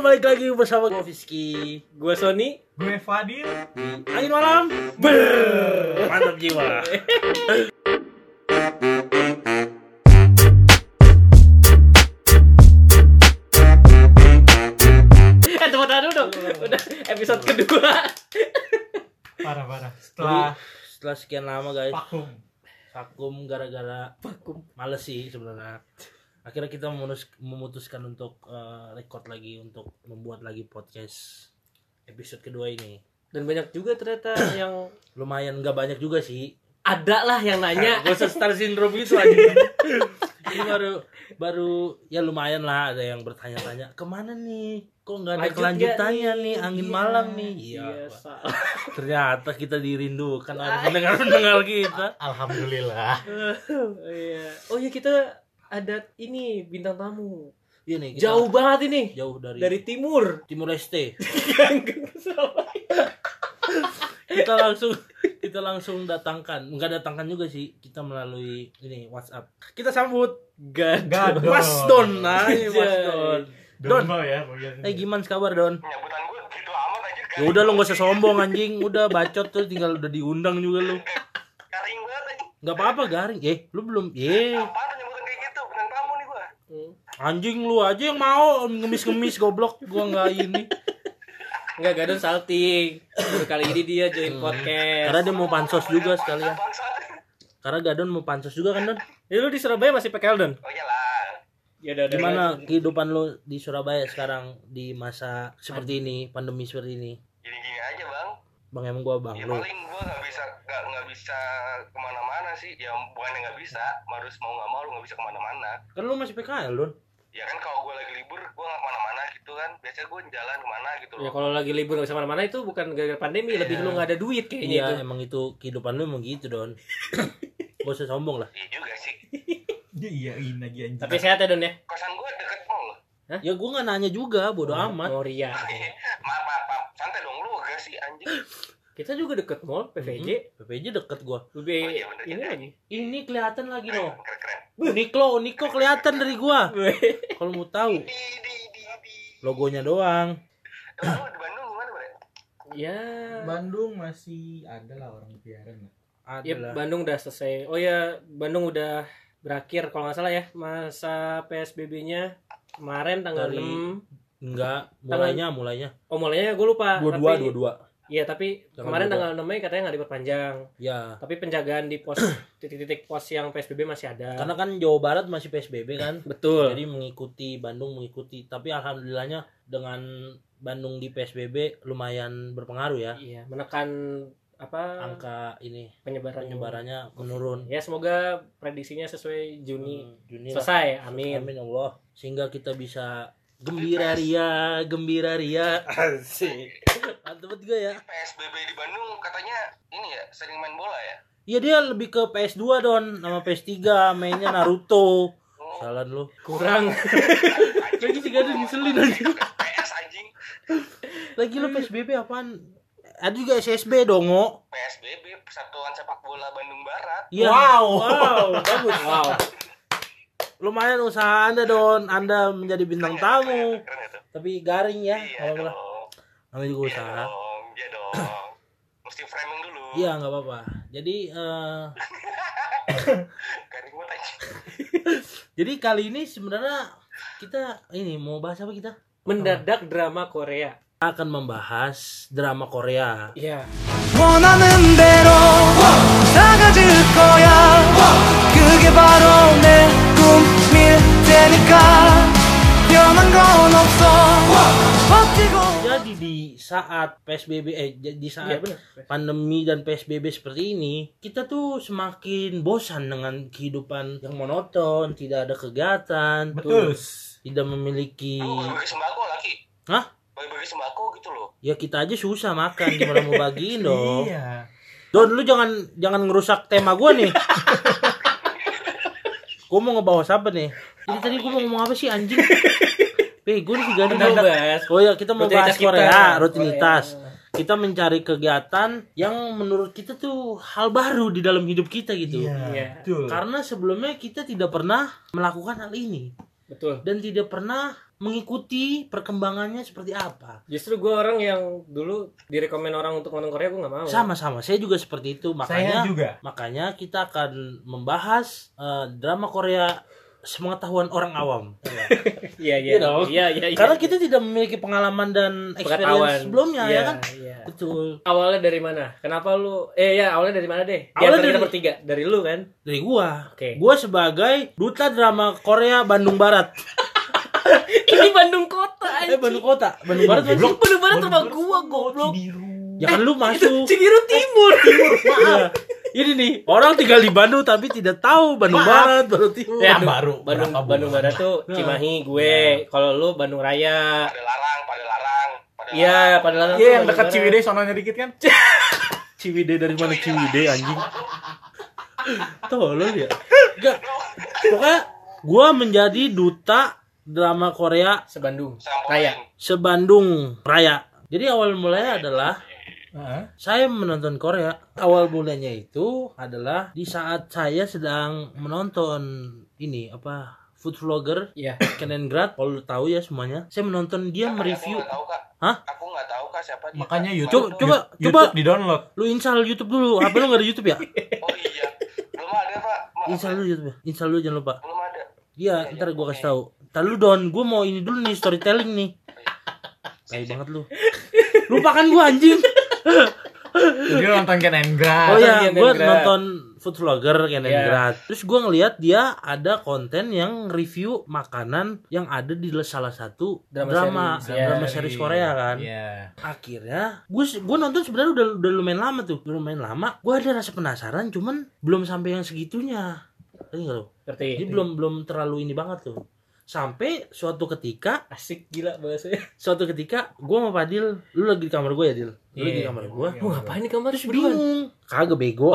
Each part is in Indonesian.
balik lagi bersama gue Fiski Gue Sony. Gue Fadil. di Angin Malam. Ber, mantap jiwa. Eh tepuk tangan dulu dong. Udah episode kedua. Parah parah. Setelah Setelah sekian lama guys, vakum. vakum gara-gara vakum. Males sih sebenarnya. Akhirnya kita memutus- memutuskan untuk eh, record lagi untuk membuat lagi podcast episode kedua ini. Dan banyak juga ternyata yang Lumayan nggak banyak juga sih. ada lah yang nanya. Gak usah star syndrome gitu aja. Ini baru baru ya lumayan lah ada yang bertanya-tanya ke mana nih kok nggak ada Lanjut kelanjutannya nih nih? angin Iya, malam nih iya Iya, ternyata kita dirindukan ada pendengar-pendengar kita Alhamdulillah. Oh iya. Oh iya kita ada ini bintang tamu. iya nih kita Jauh banget ini. jauh dari, Dari timur. Timur Leste kita langsung kita langsung datangkan. Nggak datangkan juga sih kita melalui ini WhatsApp. Kita sambut. Gad. Gadon. Mas Don. Nah ini Mas. Don. Don Don. ya eh gimana kabar Don? Nyabutan gue gitu amat aja ya udah lu gak usah sombong anjing. Udah bacot tuh tinggal udah diundang juga lu. Garing banget aja nggak apa-apa garing. Eh lu belum? Eh tuh nyebutan kayak gitu Bintang tamu nih gue Hmm. Anjing lu aja yang mau ngemis-ngemis goblok. Gua nggak ini. Enggak Gadon salting. Baru kali ini dia join podcast. karena dia mau pansos juga sekalian. Karena Gadon mau pansos juga kan Don? Ya lu di Surabaya masih PKL Don? Oh iyalah. Ya udah gimana kehidupan lu di Surabaya sekarang di masa seperti ini pandemi seperti ini bang emang gua bang Ya lu paling gue gak bisa gak, gak bisa ke mana-mana sih. Ya bukannya gak bisa Harus mau gak mau lu gak bisa ke mana-mana. Kan lu masih PKL Don Ya kan kalau gue lagi libur Gue gak ke mana-mana gitu kan. Biasanya gue jalan ke mana gitu Ya loh. kalau lagi libur nggak bisa mana-mana itu bukan gara-gara pandemi, lebih lu nggak ada duit kayaknya iya itu. emang itu kehidupan lu emang gitu Don. Gak usah sombong lah. Iya juga sih. Dia iyain lagi anjing. Tapi sehat ya Don ya? Kosan gue deket mall loh. Ya gua nggak nanya juga bodoh amat. Oh ria. Maaf maaf maaf Santai dong lu gak sih anjing Kita juga deket mall, PVJ. PPJ deket gua Lebih Oh iya, ini juga. lagi. ini kelihatan lagi loh Keren-keren Uniklo, Uniko kelihatan dari gua. Kalau mau tahu logonya doang. Lu di Bandung gimana bre? ya. Bandung masih ada lah orang lah. Ya Adalah. Bandung udah selesai. Oh ya, Bandung udah berakhir kalau nggak salah ya masa PSBB-nya kemarin tanggal Dari 6 Enggak, mulainya mulainya. Oh mulainya gue lupa. Dua dua dua dua. Iya tapi Tanggal kemarin 22. tanggal 6 Mei katanya nggak diperpanjang. Ya. Tapi penjagaan di pos titik-titik pos yang PSBB masih ada. Karena kan Jawa Barat masih PSBB kan. betul. Jadi mengikuti Bandung mengikuti. Tapi alhamdulillahnya dengan Bandung di PSBB lumayan berpengaruh ya. Iya, menekan apa Angka ini penyebaran penyebarannya menurun. Ya semoga prediksinya sesuai Juni Hmm, Juni lah. selesai. Amin. Amin Allah. Sehingga kita bisa gembira ria, gembira ria. Asik. Mantap banget juga ya. PSBB di Bandung katanya ini ya sering main bola ya? Iya dia lebih ke PS2 Don sama PS3 mainnya Naruto. Salah lu. Kurang. Lagi sih gak ada ngeselin aja. PS anjing Lagi lu PSBB apaan? Ada juga SSB dong, Ngo. PSBB Persatuan Sepak Bola Bandung Barat Iya. Wow. Wow, bagus. wow. Lumayan usaha Anda Don, Anda menjadi bintang tamu. keren itu Tapi garing ya, iya Namanya juga iya usaha. dong iya dong mesti framing dulu Iya, nggak apa-apa. Jadi eh anjing jadi kali ini sebenarnya kita ini mau bahas apa kita? Mendadak drama Korea. Akan membahas drama Korea. Iya. 원 Jadi di saat PSBB eh di saat benar. pandemi dan PSBB seperti ini, kita tuh semakin bosan dengan kehidupan yang monoton, tidak ada kegiatan, Betul. tidak memiliki bagi sembako lagi Hah? bagi-bagi sembako gitu loh Ya kita aja susah makan, gimana mau bagiin dong? Iya. Don, lu jangan jangan ngerusak tema gua nih. gua mau ngebahas apa nih? Jadi tadi gua mau ngomong apa sih anjing? Bego nih gak Kita mau bahas Oh ya kita mau bahas Rutinitas kita. Korea, rutinitas. Korea. Kita mencari kegiatan yang menurut kita tuh hal baru di dalam hidup kita gitu. Iya. Iya. Betul. Karena sebelumnya kita tidak pernah melakukan hal ini. betul dan tidak pernah mengikuti perkembangannya seperti apa. justru gue orang yang dulu direkomend orang untuk nonton Korea gue nggak mau Sama-sama, saya juga seperti itu. Saya Makanya juga. makanya kita akan membahas eh, drama Korea sepengetahuan orang awam. iya iya Iya iya iya iya. Karena kita tidak memiliki pengalaman dan Pengetahuan. experience sebelumnya Iya, ya kan? iya. Betul. awalnya dari mana kenapa lu eh ya awalnya dari mana deh Awalnya antara kita dari- bertiga dari lu kan Dari gua. Oke. Gua sebagai duta drama Korea Bandung Barat. ini Bandung Kota Eh anjing. Bandung Kota, Bandung Barat masih. Bandung Barat rumah gua goblok Ya kan lu masuk. Cibiru Timur Iya. Ini nih, orang tinggal di Bandung tapi tidak tahu Bandung Barat, Bandung Timur. Ya, baru Bandung berapa Bandung bulan. Barat tuh Nah. Cimahi gue kalau lu Bandung Raya pada larang pada larang pada iya pada larang Iya yang dekat. Ciwidey sononya dikit kan. Ciwidey dari mana Ciwidey anjing? Tolol ya. Enggak. Pokoknya gua menjadi duta drama Korea sebandung. Raya sebandung Raya. Jadi awal mulanya adalah Heeh. saya menonton Korea. Awal mulanya itu adalah di saat saya sedang menonton ini apa food vlogger iya Kenengrad. Kalau tahu ya semuanya. Saya menonton dia Kak, mereview. aku nggak tahu kak Hah? aku nggak tahu kak siapa dia Makanya Kak. YouTube Coba- coba- YouTube coba. di download. Lu install YouTube dulu. HP lu gak ada YouTube ya? oh iya belum ada pak Maaf, Install dulu YouTube. ya. Install dulu jangan lupa. belum ada Iya, ntar gua kasih tahu. Ntar lu Don, gua mau ini dulu nih storytelling nih. Kayak banget lu. Lupakan gua anjing. Jadi nonton Ken and Oh Nonton iya, Ken and Grad. nonton food vlogger Kenengrad. Terus gua ngelihat dia ada konten yang review makanan yang ada di salah satu Drama drama series, ya. drama series Korea kan. Iya. Akhirnya gua gua nonton sebenarnya udah udah lumayan lama tuh. Udah lumayan lama. Gua ada rasa penasaran cuman belum sampai yang segitunya. Ngerti nggak ngerti Jadi belum belum terlalu ini banget tuh. Sampai suatu ketika asik gila bahasanya. suatu ketika gua sama Padil lu lagi di kamar gue ya Dil? Lu lagi di Iya, kamar iya, gue iya. mau ngapain di kamar? Terus berdua. bingung. Kagak bego.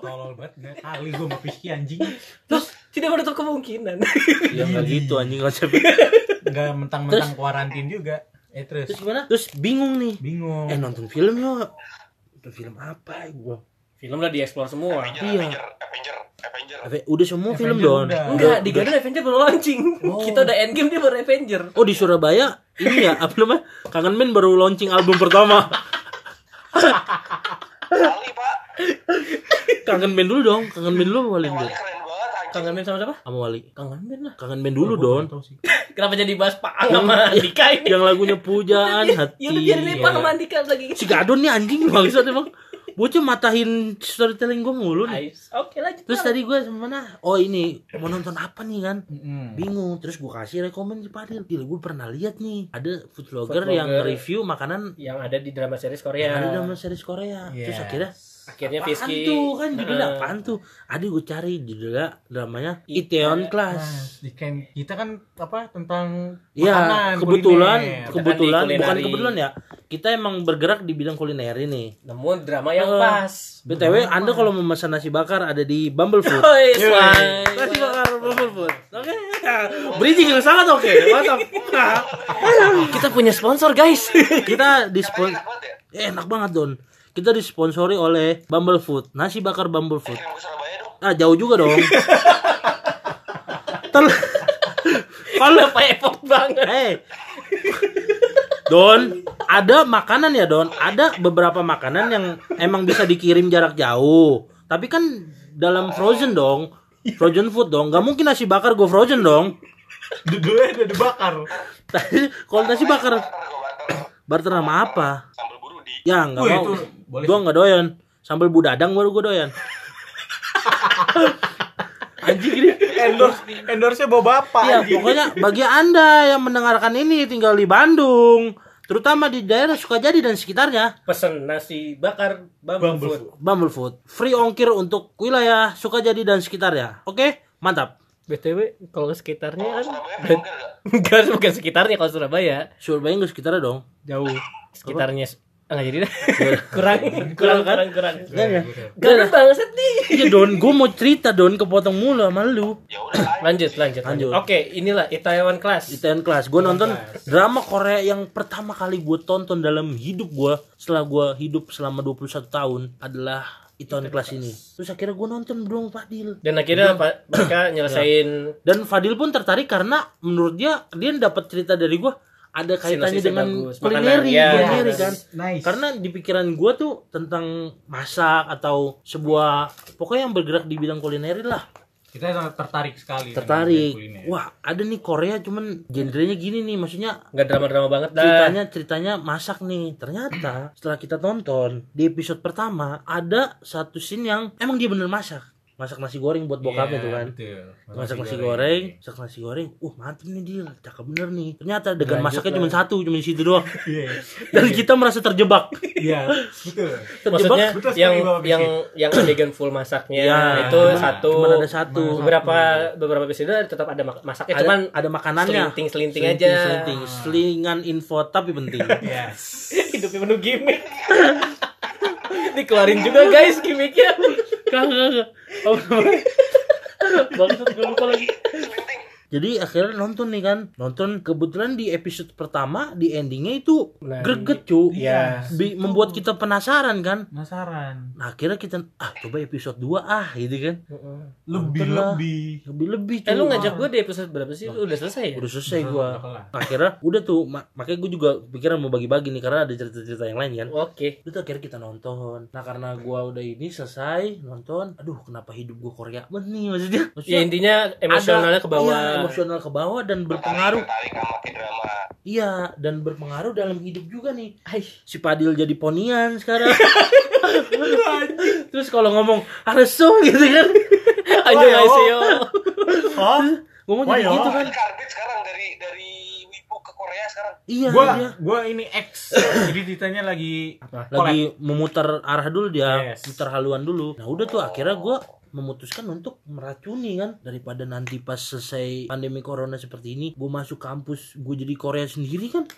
Tolol banget nggak kali gue mau Rizky anjing. terus tidak menutup kemungkinan. Ya nggak gitu anjing konsepnya Enggak mentang-mentang kuarantin juga. Eh terus? Terus gimana? Terus bingung nih. Bingung. eh nonton film yuk. Nonton film apa ya gua? Film udah dieksplor semua. Avenger Iya. Avenger Avenger Avenger. Ave- udah semua film Avenger don udah. enggak di Garden Avenger baru launching. Kita udah endgame dia baru Avenger. Oh di Surabaya? Ini ya apa namanya? Kangen men baru launching album pertama. Wali pak. Kangen men dulu dong. Kangen men dulu Wali. Wali dulu keren banget anjing. Kangen Ben sama siapa? Sama Wali. Kangen Ben lah. Kangen men dulu Gua don kenapa jadi bahas Paang sama Andika ini? yang lagunya pujaan hati. ya udah biarin Paang sama Andika lagi. Si Gadon nih anjing bangsat emang bocah matahin storytelling gue mulu nih. Oke lanjut. Terus tadi gue mana? Oh ini. Mau nonton apa nih kan? Mm-mm. bingung. Terus gue kasih rekomend si Padil Gila gue pernah lihat nih. Ada food vlogger Food yang vlogger. review makanan yang ada di drama series yang Korea ada dalam series Korea. Terus Yes. akhirnya akhirnya apaan Fiski tuh kan judulnya Heeh. apaan tuh ada gue cari judulnya dramanya Itaewon Itaewon Class Nah, di Ken- kita kan apa tentang Iya, makanan, kebetulan, kuliner. kebetulan, kan bukan kulineri. kebetulan ya. Kita emang bergerak di bidang kuliner ini. namun drama yang Eh, pas BTW, Anda kalau memesan nasi bakar ada di Bumble Food. Nasi bakar Bumble Food. Oke. Bridging yang sangat oke. Mantap. kita punya sponsor guys Kita di Katanya spon enak banget ya eh, enak banget, Don. Kita disponsori oleh Bumble Food. Nasi bakar Bumble Food. Ah, jauh juga dong. Tel- Kalau kenapa effort banget Eh. Don, ada makanan ya Don. Ada beberapa makanan yang emang bisa dikirim jarak jauh. Tapi kan dalam frozen dong. Frozen food dong. Gak mungkin nasi bakar gue frozen dong. Dua-duanya udah dibakar. Tapi kalau nasi bakar Barter sama apa? sambal Ya nggak Wih, mau. itu boleh Gue nggak doyan. Sambal budadang baru gue doyan. Anjing gini. endorse endorse bawa bapak Iya, anjing. pokoknya bagi Anda yang mendengarkan ini tinggal di Bandung, terutama di daerah Sukajadi dan sekitarnya, pesen nasi bakar bumble, Bumble food. food. Bumble Food, free ongkir untuk wilayah Sukajadi dan sekitarnya. Oke, mantap. btw kalau sekitarnya kan enggak bukan sekitarnya kalau Surabaya Surabaya nggak sekitarnya dong. jauh sekitarnya nggak jadi dah. Kurang kurang kurang kurang Iya ya. Gak banget nih Iya Don, gue mau cerita Don, kepotong mulu sama lu. ya udah lanjut lanjut lanjut. Oke inilah Itaewon Class. Itaewon Class. Gue nonton drama Korea yang pertama kali gue tonton dalam hidup gue setelah gue hidup selama 21 tahun adalah Itaewon Class ini. Terus akhirnya gue nonton dong Fadil. Dan akhirnya pa- mereka nyelesain dan Fadil pun tertarik karena menurut dia dia dapat cerita dari gue ada kaitannya dengan bagus. kulineri Makanan, ya. kulineri Yes. kan Nice. karena di pikiran gue tuh tentang masak atau sebuah pokoknya yang bergerak di bidang kulineri lah kita sangat tertarik sekali. tertarik kuliner. wah ada nih Korea cuman genrenya gini nih maksudnya nggak drama-drama banget dah. ceritanya ceritanya masak nih ternyata setelah kita tonton di episode pertama ada satu scene yang emang dia bener masak masak nasi goreng buat bokapnya Iya, tuh kan betul. masak nasi goreng masak nasi goreng uh mantep nih dia cakep bener nih ternyata dengan Lanjut masaknya cuma satu cuma di situ doang Iya. dan kita merasa terjebak Iya, betul. terjebak Maksudnya Betul yang yang yang adegan full masaknya Iya, itu cuma- satu. cuma ada satu Beberapa beberapa episode tetap ada mak- masaknya ada, cuman ada makanannya selinting-selinting aja. selinting selingan info tapi penting Yes. hidupnya penuh gimmick. Dikeluarin juga guys gimmicknya. kagak kagak bangsat gue lupa lagi. Jadi akhirnya nonton nih kan nonton kebetulan di episode pertama di endingnya itu Nah, greget cu Iya. Bi- membuat kita penasaran kan Penasaran. nah akhirnya kita ah coba episode 2 ah gitu kan Lebih-lebih. lebih lebih Eh lu ngajak gue di episode berapa sih? Lu udah selesai ya? udah selesai kelar. akhirnya udah tuh ma- makanya gue juga pikiran mau bagi-bagi nih karena ada cerita-cerita yang lain kan Oke. itu akhirnya kita nonton nah karena gua udah ini selesai nonton aduh kenapa hidup gua Korea banget nih maksudnya, Ya maksudnya intinya emosionalnya ke bawah. iya, emosional ke bawah dan berpengaruh Tertarik sama drama. iya dan berpengaruh dalam hidup juga nih Hai. si Padil jadi ponian sekarang terus kalau ngomong harus gitu kan Ayo Ayo. Hah? ngomong jadi ya. gitu kan Karbit sekarang dari dari Korea sekarang. iya Gua dia gua ini X. Jadi ditanya lagi lagi memutar arah dulu dia Yes. mutar haluan dulu nah udah tuh akhirnya gua memutuskan untuk meracuni kan daripada nanti pas selesai pandemi corona seperti ini gue masuk kampus gue jadi Korea sendiri kan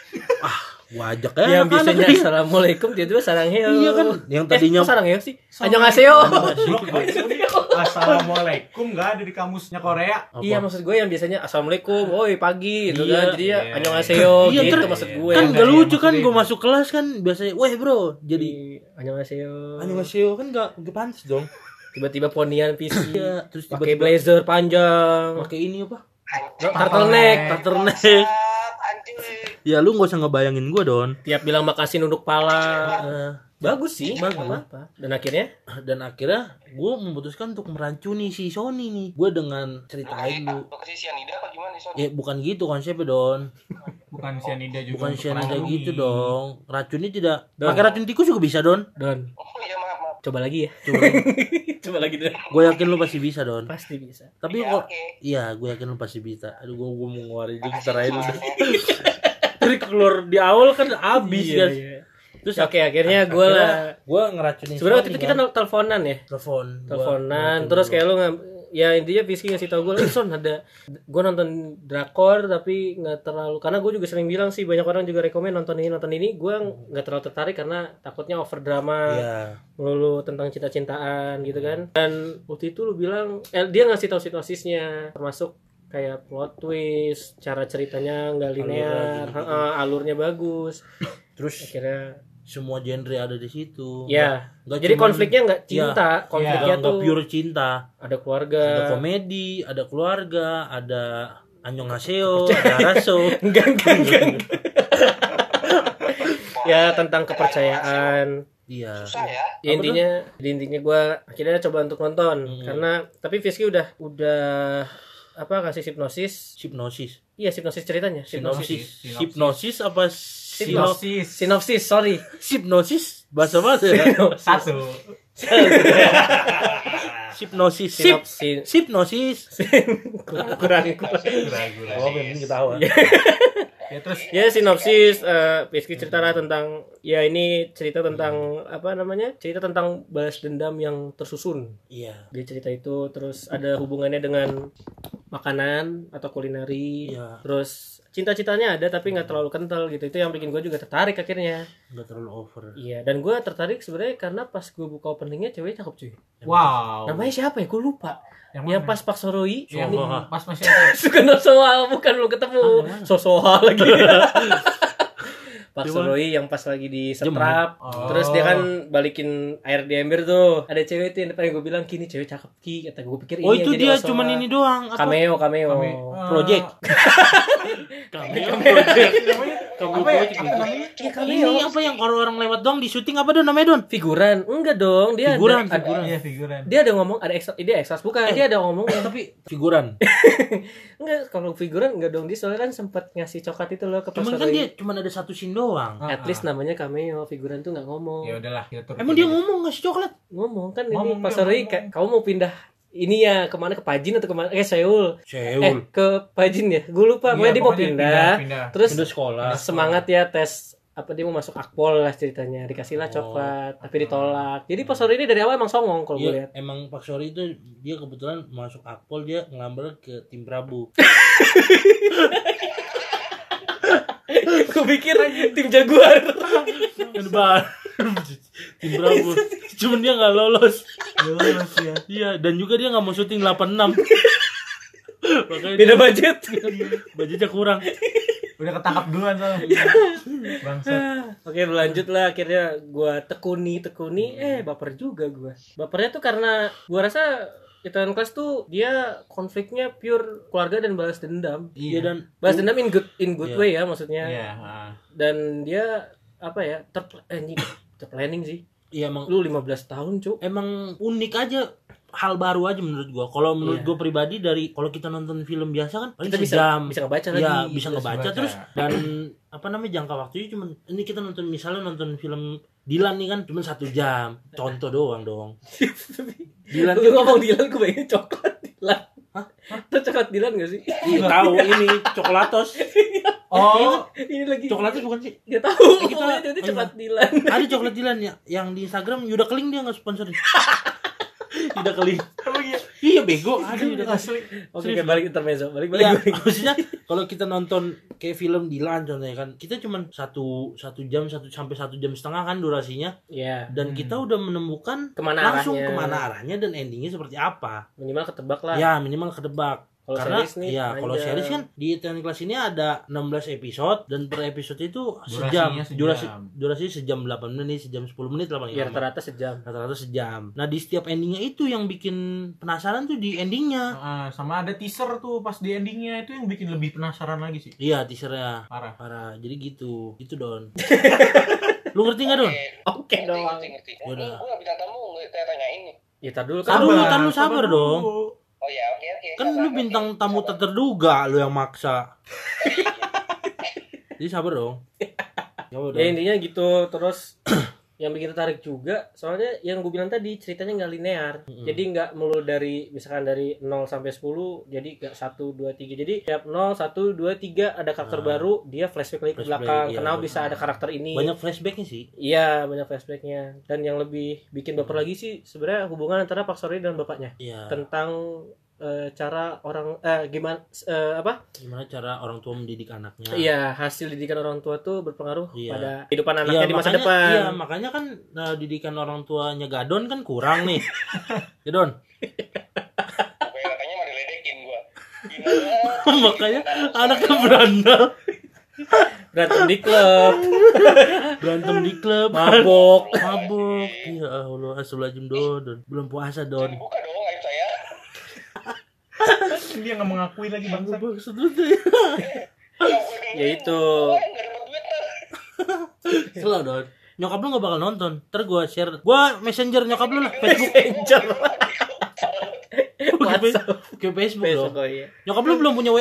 ah gua ajak ya Yang biasanya nih. assalamualaikum tiba-tiba sarangheyo. Iya kan, yang tadinya- eh, kok sarangheyo sih. Annyeonghaseyo. Assalamualaikum nggak ada di kamusnya Korea. Apa? Iya maksud gue yang biasanya assalamualaikum, woi pagi gitu Iya. kan. Jadi ya Iya. annyeonghaseyo Iya, gitu ter- maksud gue. kan Iya, gak iya, lucu kan gue masuk kelas kan biasanya weh bro jadi Jadi annyeonghaseyo. animasio kan gak gak pantas dong Tiba-tiba ponian PC. iya terus Pakai tiba-tiba blazer panjang. pakai ini apa. Turtleneck. turtleneck ya lu gak usah ngebayangin gue don Tiap bilang makasih nunduk pala. Eh, Bagus sih, Bagus. apa Dan akhirnya dan akhirnya gue memutuskan untuk merancuni si Sony nih gue dengan ceritain lu kasih sianida apa gimana nih, Son? ya bukan gitu konsepnya don Bukan cyanida juga. bukan meracuni. gitu dong racunnya tidak pakai racun tikus juga bisa don Don, Oh iya maaf maaf. coba lagi ya. coba coba lagi Don. gue yakin lu pasti bisa don Pasti bisa. tapi Ya, kok oke. iya gue yakin lu pasti bisa aduh gue gue mau ngeluarin juga ya. dari keluar di awal kan abis Iya, kan iya. Terus Oke, akhirnya gue lah. gue ngeracunin Sebenarnya waktu itu kita kan. teleponan ya. telepon teleponan terus kayak lu nggak ya intinya Fiski ngasih tau gue son ada gue nonton drakor tapi nggak terlalu karena gue juga sering bilang sih banyak orang juga rekomend nonton ini nonton ini. Gue nggak terlalu tertarik karena takutnya over drama iya. melulu tentang cinta-cintaan gitu kan. Dan waktu itu lu bilang eh, dia ngasih tahu sinopsisnya termasuk kayak plot twist cara ceritanya nggak linear ha-ha, alurnya bagus. Terus? Akhirnya semua genre ada di situ. Ya Nggak jadi cuman- konfliknya nggak cinta Nggak- konfliknya nggak tuh pure cinta. ada keluarga. Ada komedi ada keluarga ada Annyeonghaseyo ada raso. Enggak enggak enggak ya tentang kepercayaan. Iya. Susah ya. ya, intinya di intinya gue akhirnya coba untuk nonton. Hmm. karena tapi Fiski udah udah apa kasih hipnosis. Hipnosis. Iya hipnosis ceritanya hipnosis. Hipnosis apa sino Hipnosis. sinopsis sorry. Hipnosis bahasa bahasa ya Satu. hipnosis sip. Sinopsis. Hipnosis kurang kurang. Gura-gura. oh memang ketawa. Ya terus? Ya sinopsis eh Fiski cerita lah tentang ya ini cerita tentang apa namanya? Cerita tentang balas dendam yang tersusun. Iya. Dia cerita itu terus ada hubungannya dengan makanan atau kulineri Iya. terus cinta-cintanya ada tapi nggak terlalu kental gitu. Itu yang bikin gue juga tertarik akhirnya. Nggak terlalu over iya dan gue tertarik sebenarnya karena pas gue buka openingnya cewek cakep cuy. Wow. namanya siapa ya? Gue lupa. Yang yang pas Pak Soroi Yang pas masih soal bukan lu ketemu. Ah, sosoha lagi Pak Suroi yang pas lagi di setrap Oh. terus dia kan balikin air di ember tuh ada cewek tuh yang depan gue bilang kini cewek cakep ki kata gue pikir Oh ini itu yang jadi dia cuman ini doang apa? cameo cameo Cameo. Project. Cameo project. Apa ya? Apa namanya? Iya Ini apa yang kalau orang lewat doang di syuting apa don namanya don? figuran enggak dong dia Figuran, ada, ada- figuran. Iya figuran. dia ada ngomong ada ekstra dia ekstras bukan Eh. dia ada ngomong Tapi figuran. enggak kalau figuran enggak dong dia soalnya kan sempat ngasih coklat itu loh ke Cuman kan dia cuman ada satu scene doang. Ah, at least namanya cameo figuran tuh nggak ngomong Ya udahlah kita turun. Emang dia ngomong ngasih coklat? ngomong kan Ngomong ini kayak kamu mau pindah ini ya ke mana ke Pajin atau ke mana eh Seoul eh Seul. ke Pajin ya gue lupa Iya, dia mau pokoknya pindah, pindah. terus Pindah sekolah. semangat ya tes apa dia mau masuk akpol lah ceritanya dikasihlah Oh. coklat tapi ditolak jadi Pak Suroi ini dari awal emang songong kalau gue Iya, lihat emang Pak Sori itu dia kebetulan masuk akpol dia ngelamar ke tim Prabu. gue pikir tim Jaguar bar. tim Prabu. Cuman dia nggak lolos. Lulus ya. Iya, dan juga dia nggak mau syuting 86. Makanya beda dia- budget budgetnya kurang. Udah ketangkap duluan soalnya. Bangsa. Oke lanjut lah akhirnya gua tekuni tekuni eh baper juga gua bapernya tuh karena gua rasa Italian Class tuh dia konfliknya pure keluarga dan balas dendam Iya dan balas dendam in good in good Iya. way ya maksudnya Iya. ah. dan dia apa ya ter eh, terplanning sih iya emang lu 15 tahun cuk emang unik aja hal baru aja menurut gua. Kalau menurut Iya. gua pribadi dari kalau kita nonton film biasa kan paling kita bisa bisa ngebaca Iya, lagi bisa ngebaca baca. terus. Dan apa namanya jangka waktunya cuma ini kita nonton misalnya nonton film Dilan nih kan cuma satu jam. Contoh doang dong. Dilan lu ngomong Dilan gue pengen coklat Dilan. Hah? Itu coklat Dilan gak sih? Iya tahu ini coklatos Oh, Ini lagi coklatos bukan sih? Gak tahu. Kita- Pokoknya itu coklat Dilan. Ada coklat Dilan ya yang di Instagram Yuda Keling dia nggak sponsorin Keling emang iya. iya bego ada Yuda Keling Asli. Oke oke, balik intermezzo Balik balik Iya, balik. maksudnya kalau kita nonton kayak film Dilan contohnya kan, kita cuma satu satu jam satu sampai satu jam setengah kan durasinya, Iya dan Hmm. kita udah menemukan Ke mana langsung arahnya ke mana arahnya dan endingnya seperti apa. Minimal ketebak lah Ya minimal kedebak. Kalau Karena series nih, ya kalau series kan di Italian Class ini ada 16 episode dan per episode itu Durasinya sejam. Durasi sejam. durasi sejam 8 menit, sejam 10 menit lah paling Ya rata-rata sejam Rata-rata sejam. Nah di setiap endingnya itu yang bikin penasaran tuh di endingnya. Ah, sama ada teaser tuh pas di endingnya itu yang bikin lebih penasaran lagi sih. Iya teasernya Parah. parah. Jadi gitu, gitu don. Lu ngerti nggak don? Oke ngerti, dong ngerti, ngerti. Gue gak bisa tamu, gue tanya ini. Ya tar dulu Tar kan dulu, tar dulu, sabar dong. dulu. Oh ya, oke oke. Kan Sabar, lu bintang tamu tak terduga lu yang maksa. Jadi sabar dong. Sabar Ya dong. intinya gitu Terus yang bikin tertarik juga soalnya yang gue bilang tadi ceritanya nggak linear Mm-mm. jadi nggak melulu dari misalkan dari 0 sampai 10 jadi nggak 1 2 3 jadi tiap 0 1 2 3 ada karakter Ah. baru dia flashback lagi ke belakang iya, kenapa bisa ada karakter ini Banyak flashbacknya sih. iya banyak flashbacknya dan yang lebih bikin baper lagi sih sebenarnya hubungan antara Pak Sori dan bapaknya Iya. tentang eh, cara orang eh gimana eh, apa Gimana cara orang tua mendidik anaknya? iya hasil didikan orang tua tuh berpengaruh Iya. pada kehidupan Iya, anaknya di masa makanya- depan Iya, makanya kan nah, didikan orang tuanya Gadon kan kurang nih. ya Don. Gue katanya mau diledekin gue. Gimana? makanya anaknya berandal, berantem di klub berantem di klub, mabok mabuk. Ya Allah, astagfirullahaladzim Don. Don. Belum puasa Don. Buka dong. Dia nggak mengakui lagi bangsa. Maksud lu tuh Ya, gue. Ya itu. Gue. Selalu Don. Nyokap lu gak bakal nonton. Ntar gua share. Gua messenger nyokap lu lah. Facebook. messenger Ke Ke Facebook besok dong. oh iya Nyokap lu belum punya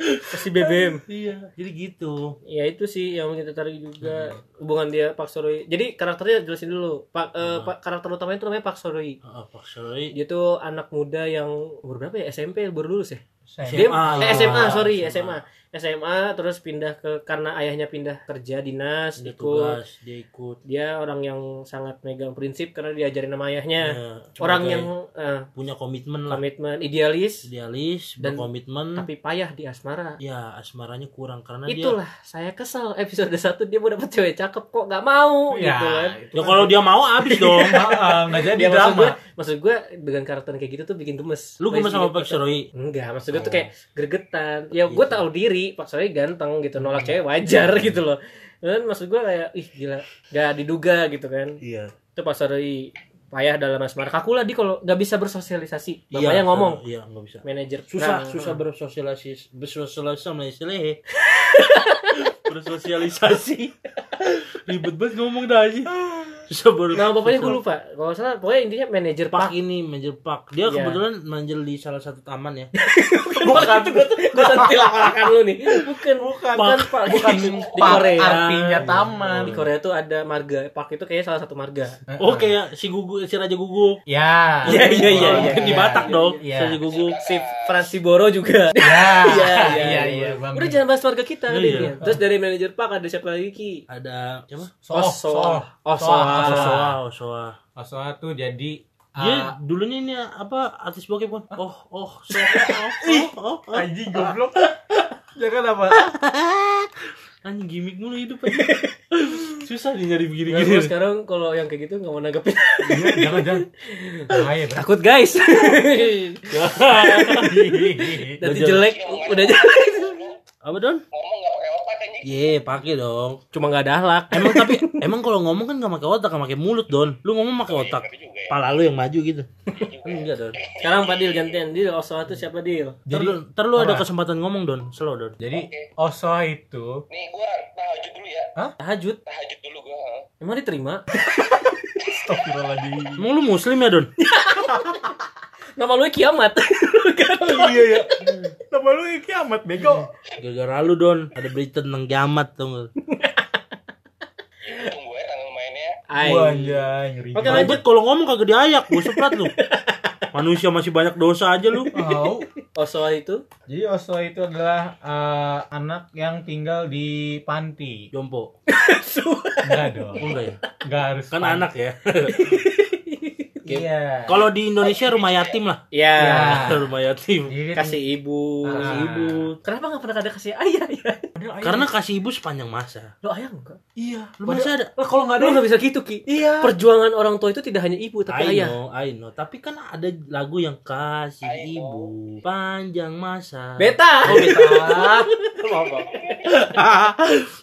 Kasih BBM Iya. Jadi gitu. ya itu sih yang kita tertarik juga hubungan dia Pak Soroi jadi karakternya jelasin dulu Pak eh, Hmm. Pak karakter utamanya itu namanya Pak Soroi Oh, Pak Sorry. dia tuh anak muda yang umur berapa ya SMP baru lulus ya Saya. dia SMA, eh. SMA sorry SMA. SMA SMA terus pindah ke karena ayahnya pindah kerja dinas Dia ikut tugas, dia ikut. dia orang yang sangat megang prinsip karena diajarin sama ayahnya Ya, orang yang eh, punya komitmen lah. komitmen idealis Idealis, Dan- berkomitmen. tapi payah di asmara Ya, asmaranya kurang karena dia itulah saya kesel episode 1 dia mau dapet cewek cakep kok nggak mau Ya, gitu kan itu Ya kan- kalau dia mau abis dong. Nggak jadi ya maksud gue drama. maksud gue dengan karakter kayak gitu tuh bikin gemes Lu gemes sama Pak Sorry. enggak maksud gue tuh Oh. kayak gregetan ya gue Iya. tahu diri Pak Sorry ganteng gitu nolak cewek wajar gitu loh dan maksud gue kayak ih gila gak diduga gitu kan Iya. itu Pak Sorry payah dalam asmara kaku lah di kalau nggak bisa bersosialisasi Iya, bapaknya ngomong Iya, nggak bisa. manajer Susah, Nah, susah bersosialisasi, bersosialisasi, bersosialisasi. Ribet banget ngomong dah aja. Baru. Nah, bapaknya gue lupa. Kalau nggak salah, pokoknya intinya manajer Pak Pak. ini manajer Pak. Dia Iya. kebetulan manjel di salah satu taman ya. Bukan itu gue gue sentil lakan lu nih. Bukan, bukan, bukan Pak. Bukan di Pak, Korea. artinya taman. Di Korea tuh ada marga. Pak itu kayaknya salah satu marga. Oke ya, si Gugu, si Raja Gugu. Ya. Iya, iya, iya, iya. Di Batak dong, si Iya. Raja Gugu. Si Franz Siboro juga. Ya. Iya, Iya, iya. Udah jangan bahas marga kita. Iya, iya. Terus dari manajer Pak ada siapa lagi Ki? Ada siapa? Soh. Oh, Soh, Soh. Osoa, Osoa. Osoa tuh jadi Dia ah, dulunya ini apa artis bokep kan? Oh, oh, Soa, oh, oh, oh. anjing goblok. Jangan apa? Anjing gimmick mulu hidup aja. Susah nih nyari Nah, begini-gini. gue sekarang kalau yang kayak gitu nggak mau nanggepin. Iya, jangan jangan. Bahaya. Takut guys. Nanti jelek, udah jelek. Apa Don? ngomong nggak pakai otak anjing Ye, pakai dong. Cuma nggak ada akhlak. Emang tapi emang kalau ngomong kan gak pakai otak, gak pakai mulut, Don. Lu ngomong pakai otak. tapi juga ya Pala lu yang maju gitu. Kan enggak, Don. Sekarang Pak Dil gantian Dil Osoa tuh siapa Dil? Ntar lu ada kesempatan ngomong, Don. Slow, Don. Jadi Osoa itu nih gua tahajud dulu ya Tahajud. tahajud dulu gua. Emang diterima? Astagfirullahaladzim. Emang lu muslim ya, Don? Nama lu kiamat. Iya ya. Nama lu kiamat bego. Gara-gara lu, Don. Ada berita tentang kiamat, tuh nggak? tunggu ya tanggal mainnya anjay, ngeri. Oke, banget. lanjut. Kalau ngomong kagak diayak, gue seprat lu. Manusia masih banyak dosa aja lu. Tahu. Osoa itu Jadi Osoa itu adalah eh, anak yang tinggal di panti. Jompo. Enggak dong. Oh, enggak ya? Enggak harus. Kan panti. anak ya. Iya. Kalau di Indonesia rumah yatim lah. ya Ya. rumah yatim. Jadi kasih ibu. Ah. Kasih ibu. Kenapa nggak pernah ada kasih ayah ya? Karena kasih ibu sepanjang masa. Lo ayah enggak? iya. Lu masih ada? Lah kalau enggak ada Lo nggak bisa gitu Ki. Iya. Perjuangan orang tua itu tidak hanya ibu tapi I ayah. know, I know. Tapi kan ada lagu yang kasih ibu panjang masa. Beta. Oh, beta.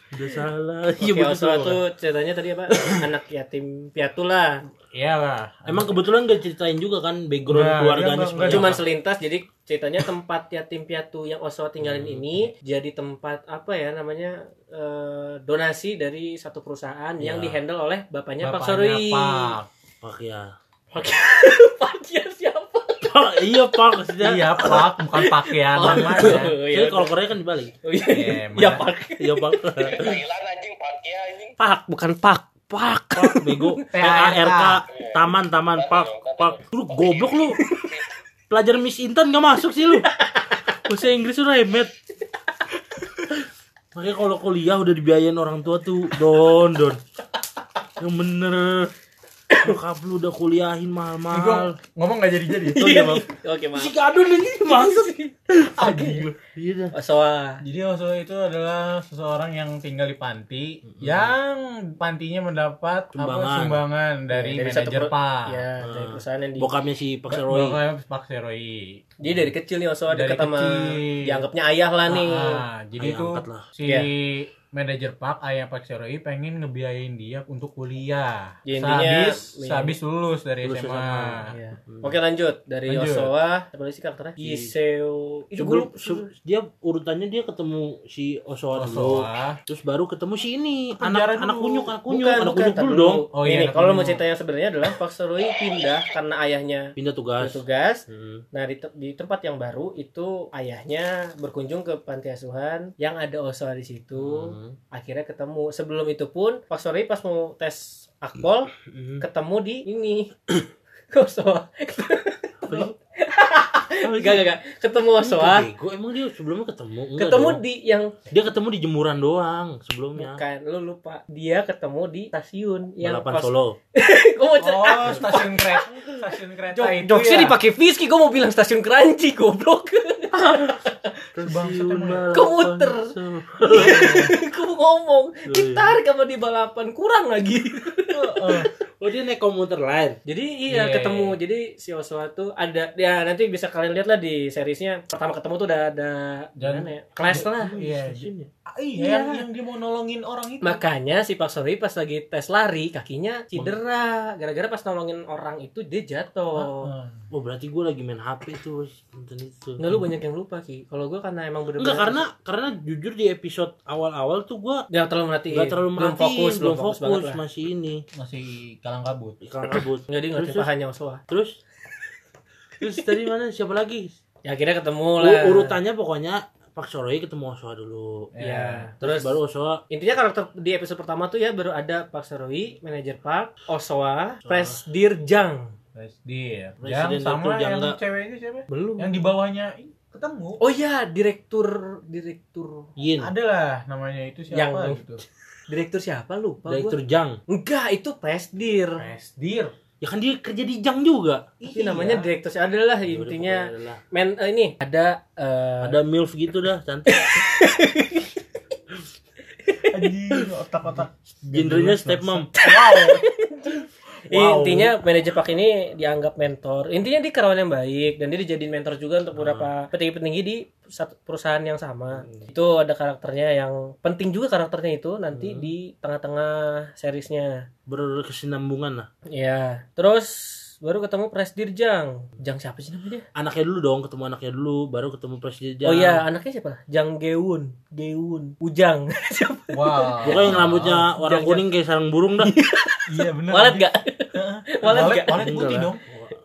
Udah salah. Iya Oke, betul. Tuh ceritanya tadi apa? Anak yatim piatu lah. Iyalah. Emang kebetulan gak ceritain juga kan background Nggak, keluarganya seperti Cuman selintas jadi ceritanya tempat yatim piatu yang Osoa tinggalin ini jadi tempat apa ya namanya eh, donasi dari satu perusahaan yang Ya. dihandle oleh bapaknya, Pak Bapaknya Soroi. Pak. Pak ya. Pak ya siapa? Pak, iya Pak maksudnya. Iya, Pak, bukan pakaian Oh, namanya. iya. Jadi kalau Korea kan dibalik. Oh, iya. Iya, Ya mana- Pak. Iya Pak. Pak bukan Pak. Pak. Pak bego. P A R K taman taman Pak Pak. Lu goblok lu. Pelajaran Miss Intan gak masuk sih lu. Bahasa Inggris lu remet. Makanya kalau kuliah udah dibiayain orang tua tuh don don. Yang bener. Bokap lu udah kuliahin mahal-mahal. ngomong gak jadi-jadi. Oh iya maaf. Oke, Mas. Si kadun ini masuk. Anjing lu. Iya dah. Osoa. Jadi Osoa itu adalah seseorang yang tinggal di panti yang pantinya mendapat Sumbangan. apa sumbangan dari, Dari satu manajer Pak. Ya, dari perusahaan yang di Bokapnya si Pak Seroy. Bokapnya Pak Seroi. Jadi dari kecil nih Osoa Dari deket sama kecil. dianggapnya ayah lah nih. Ah, jadi Ayah itu si Iya. Manajer Pak, ayah Pak Seroi pengen ngebiayain dia untuk kuliah. Ya, sehabis lulus dari Lulus SMA. SMA. Iya. Oke lanjut dari Lanjut. Osoa apa lagi sih karakternya? Giseo. Itu Sebelum dia urutannya dia ketemu si Osoa dulu. Osoa. Terus baru ketemu si ini Penjara anak anak kunyuk anak kunyuk bukan anak bukan kunyuk dulu dong. Oh, iya, kalau mau cerita yang sebenarnya adalah Pak Seroi pindah karena ayahnya Pindah tugas. bertugas. Hmm. Nah di, te- di tempat yang baru itu ayahnya berkunjung ke panti asuhan yang ada Osoa di situ. Hmm. Akhirnya ketemu. Sebelum itu pun Pak Seroi pas mau tes akpol Hmm. ketemu di ini. Osoa. Gak, gak, gak. Ketemu Osoa. Bego emang dia sebelumnya ketemu. Enggak Ketemu dong. di yang dia ketemu di jemuran doang sebelumnya. Bukan, lu lupa. Dia ketemu di stasiun yang Balapan pas- Solo. Gua mau cer- Oh, stasiun kereta. Stasiun kereta Jok, itu jokesnya ya. dipakai Fiski, gue mau bilang stasiun Keranci, goblok. Stasiun Komuter. Balapan Solo. gue ngomong, iya. ditarik sama di balapan, kurang lagi. Oh dia naik komuter lain. Jadi iya Iya, ketemu. iya. Jadi si Oswa tuh ada ya nanti bisa kalian lihat lah di seriesnya. Pertama ketemu tuh udah ada Dan- ya? Clash lah. Iya. Ah, Iya, yang, yang dia mau nolongin orang itu. Makanya si Pak Sori pas lagi tes lari kakinya cedera. Gara-gara pas nolongin orang itu dia jatuh. Ah. Oh berarti gue lagi main HP tuh nonton itu. Nggak lu banyak yang lupa Ki. Kalau gue karena emang bener-bener Enggak karena karena jujur di episode awal-awal tuh gue nggak terlalu merhatiin. nggak terlalu belum merhatiin, fokus, belum fokus, lah. masih ini Masih kalang kabut. ikan kabut. Nggak dia ngerti Terus, pahanya Oswa. Terus terus tadi mana siapa lagi? Ya akhirnya ketemu U- lah. urutannya pokoknya Pak Soroi ketemu Oswa dulu. Ya. Terus Terus baru Oswa intinya karakter di episode pertama tuh ya baru ada Pak Saroi, manajer Park, Oswa, Presdir Jang. Presdir. Presiden Yang sama Dr. yang cewek itu siapa? Belum. Yang di bawahnya ketemu. Oh iya, direktur direktur Yin, Adalah namanya itu siapa Yang- gitu. direktur siapa lupa gua. Direktur Jang. Enggak, itu Presdir. Presdir. Ya kan dia kerja di Jang juga. Tapi namanya direktur adalah intinya Adalah. men eh, ini ada eh, ada milf gitu dah cantik. Anjing, otak-otak. Genrenya stepmom. Wow. Wow. Intinya manajer Pak ini dianggap mentor. Intinya dia karyawan yang baik dan dia dijadiin mentor juga untuk beberapa petinggi-petinggi di satu perusahaan yang sama. Itu ada karakternya yang penting juga karakternya itu nanti di tengah-tengah seriesnya. Berkesinambungan lah. Ya, terus baru ketemu Presdir Jang. Jang siapa sih namanya? Anaknya dulu dong, ketemu anaknya dulu, baru ketemu presiden Jang. Oh iya, anaknya siapa? Jang Geun, Geun, Ujang. Siapa? Wow. Pokoknya yang rambutnya warna Jang, kuning kayak sarang burung dah. Iya benar. Walet gak? Walet Walet, gak? walet Enggak putih dong.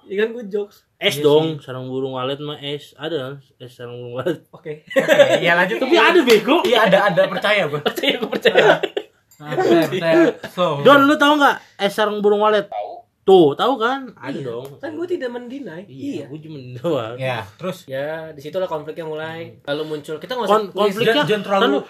Iya kan gue jokes. Es dong, sarang burung walet mah es. Ada? Es sarang burung walet. Oke. Oke, iya lanjut. Tapi ada bego. Iya ada ada percaya gue. Percaya gue percaya. Percaya, percaya. So. Don, lu tahu nggak es sarang burung walet? Tahu. Tuh, tahu kan? Ada dong. Kan gue tidak mendinai. Iya, gue cuma doang. Ya, terus Ya, di situlah konfliknya mulai. Lalu muncul. Kita nggak Kon usah konfliknya Jangan- jangan terlalu-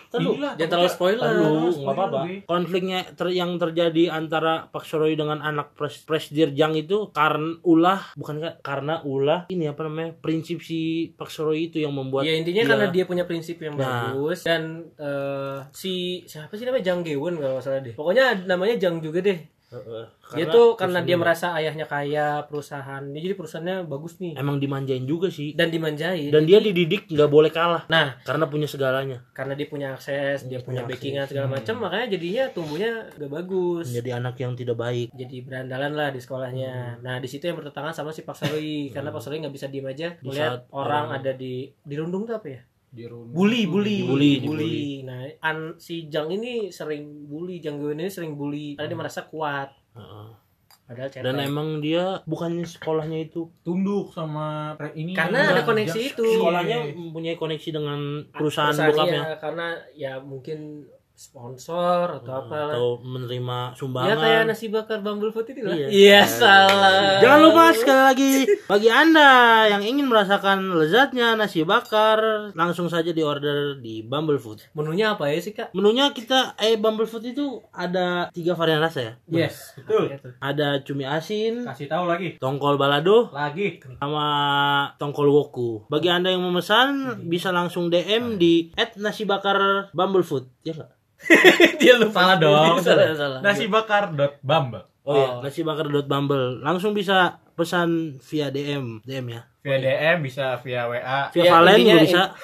Jangan terlalu spoiler. Tahu, Spoiler, nggak apa-apa. Konfliknya ter- yang terjadi antara Pak Soroi dengan anak pres Presdir Jang itu karena ulah bukan ka- karena ulah ini apa namanya prinsip si Pak Soroi itu yang membuat Ya intinya karena dia punya prinsip yang Nah. bagus dan eh, si siapa sih namanya Jang Gewon kalau nggak salah deh. Pokoknya namanya Jang juga deh. Heeh. Dia tuh karena dia merasa ayahnya kaya, perusahaan. Dia jadi perusahaannya bagus nih emang dimanjain juga sih dan dimanjain. dan dia dididik nggak boleh kalah Nah, karena punya segalanya karena dia punya akses, dia punya punya backingan segala macam, makanya jadinya tumbuhnya gak bagus. menjadi anak yang tidak baik jadi berandalan lah di sekolahnya. Nah di situ yang bertentangan sama si Pak Saroi karena Pak Saroi nggak bisa diem aja melihat orang orang- ada di dirundung tuh apa ya? Di rumah. Bully, bully, Bully, bully. Nah an, si Jang ini sering bully, Jang Gewen ini sering bully karena dia merasa kuat. Heeh. Padahal cetek. dan emang dia bukannya sekolahnya itu tunduk sama ini Karena ada koneksi Iya. itu. sekolahnya mempunyai koneksi dengan perusahaan Perusahaan bokapnya iya, karena ya mungkin sponsor atau apa lah. atau menerima Ya sumbangan kayak nasi bakar Bumblefoot itu lah. Iya. Iya salah. Jangan lupa sekali lagi bagi Anda yang ingin merasakan lezatnya nasi bakar langsung saja di order di Bumblefood. Menunya apa ya sih kak? Menunya kita eh Bumblefood itu ada tiga varian rasa ya. Yes, betul. Ada cumi asin, Kasih tahu lagi. tongkol balado, Lagi. sama tongkol woku. Bagi Anda yang memesan bisa langsung DM di @nasibakar Bumblefood. Ya nggak? Dia lupa. Salah dong. salah, salah. Nasi bakar dot bumble. Oh, iya, nasibakar.bumble. Langsung bisa pesan via DM, DM ya. Via DM bisa via WA. Via Ya, Valen intinya- juga bisa.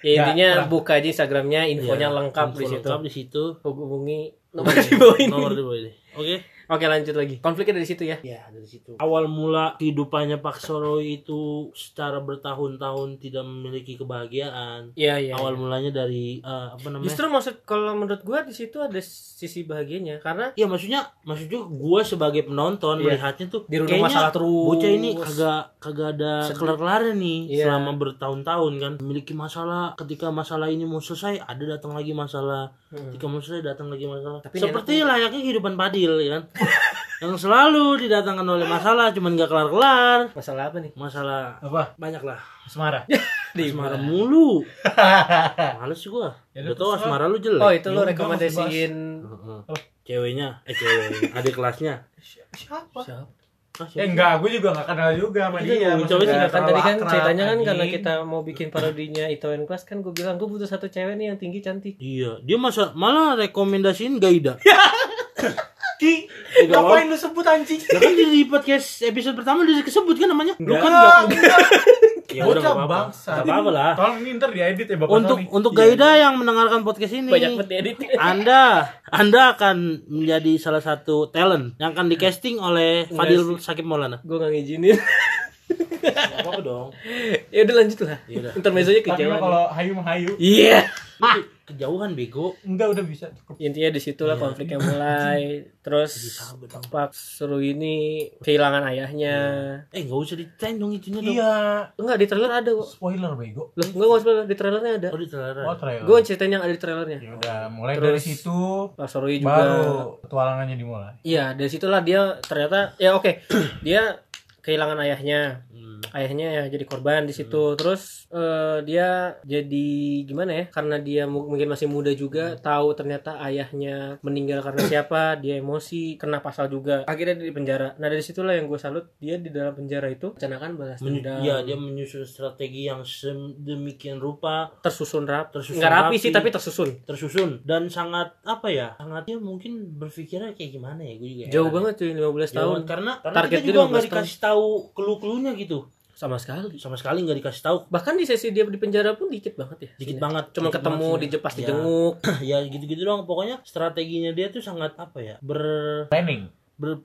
Ya intinya Ya, buka aja Instagramnya, infonya Iya, lengkap info di situ. Lengkap di situ. Hubungi nomor di bawah ini. Nomor di bawah ini. Oke. Oke lanjut lagi. Konfliknya dari situ ya. Ya, dari situ. Awal mula kehidupannya Pak Soroi itu secara bertahun-tahun tidak memiliki kebahagiaan. Iya iya. Awal mulanya dari eh, apa namanya? Justru maksud kalau menurut gua di situ ada sisi bahagianya karena Iya maksudnya maksudnya gue sebagai penonton Iya. melihatnya tuh Dirundung kayaknya masalah terus. bocah ini kagak kagak ada kelar-kelarnya nih Iya. selama bertahun-tahun kan memiliki masalah ketika masalah ini mau selesai ada datang lagi masalah Hmm. ketika mau selesai datang lagi masalah Tapi seperti layaknya kehidupan Padil ya kan yang selalu didatangkan oleh masalah cuman gak kelar-kelar. Masalah apa nih? masalah Apa? banyak lah Asmara. Di asmara mulu. Males gua. Ya udah tau asmara lu jelek? Oh itu lo Enggak, rekomendasiin ceweknya. Eh cewek. Adik kelasnya. Siapa? siapa? Ah, Ya enggak, gue juga enggak kenal juga sama dia. coba sih, kan tadi kan ceritanya kan karena kita mau bikin parodinya Itoen Class kan gue bilang gue butuh satu cewek nih yang tinggi cantik. Iya, dia masa malah rekomendasiin Gaida. Ki, Enggak ngapain lu sebut anjing? Ya kan di podcast episode pertama udah disebut kan namanya? Lu kan Enggak, enggak. enggak. Ya udah enggak apa-apa. Enggak apa-apa lah. Tolong ini ntar diedit ya Bapak Untuk Sony. untuk Iya. Gaida yang mendengarkan podcast ini, banyak banget edit Anda Anda akan menjadi salah satu talent yang akan di casting oleh Fadil Sakib Maulana. gue gak ngizinin Enggak apa-apa dong. ya udah lanjut lah Ya udah. intermezzonya Tapi mah kejauhan kalau hayu mah hayu. Iya Kejauhan bego. Enggak udah bisa cukup. intinya di situlah Iya. konfliknya mulai terus Pak Seru ini kehilangan ayahnya Eh enggak usah diceritain dong itunya dong. Iya, enggak di trailer ada kok spoiler bego. Loh, enggak spoiler di trailernya ada Oh di trailer. Oh, trailer. gue ceritain yang ada di trailernya Ya udah, mulai Terus- dari situ Pak Seru juga baru petualangannya dimulai. iya dari situlah dia ternyata ya oke dia kehilangan ayahnya Hmm. ayahnya ya jadi korban di situ. Terus eh, dia jadi gimana ya? Karena dia mu- mungkin masih muda juga tahu ternyata ayahnya meninggal karena siapa dia emosi kena pasal juga akhirnya dia di penjara. Nah dari situlah yang gue salut dia di dalam penjara itu rencanakan balas dendam. ya dia menyusun strategi yang sedemikian rupa. Tersusun rap Tersusun nggak rapi, rapi. sih tapi tersusun. Tersusun. Dan sangat apa ya sangatnya mungkin berpikirnya kayak gimana ya gue juga jauh heran. banget cuy 15 Jauh tahun. karena karena Target kita juga 15 nggak dikasih tahu clue-cluenya gitu sama sekali. Sama sekali nggak dikasih tahu. Bahkan di sesi dia di penjara pun dikit banget ya. Dikit Sini. banget. Cuma dikit ketemu banget di jepas Ya. dijenguk. Ya gitu-gitu doang. Pokoknya strateginya dia tuh sangat apa ya ber Planning. ber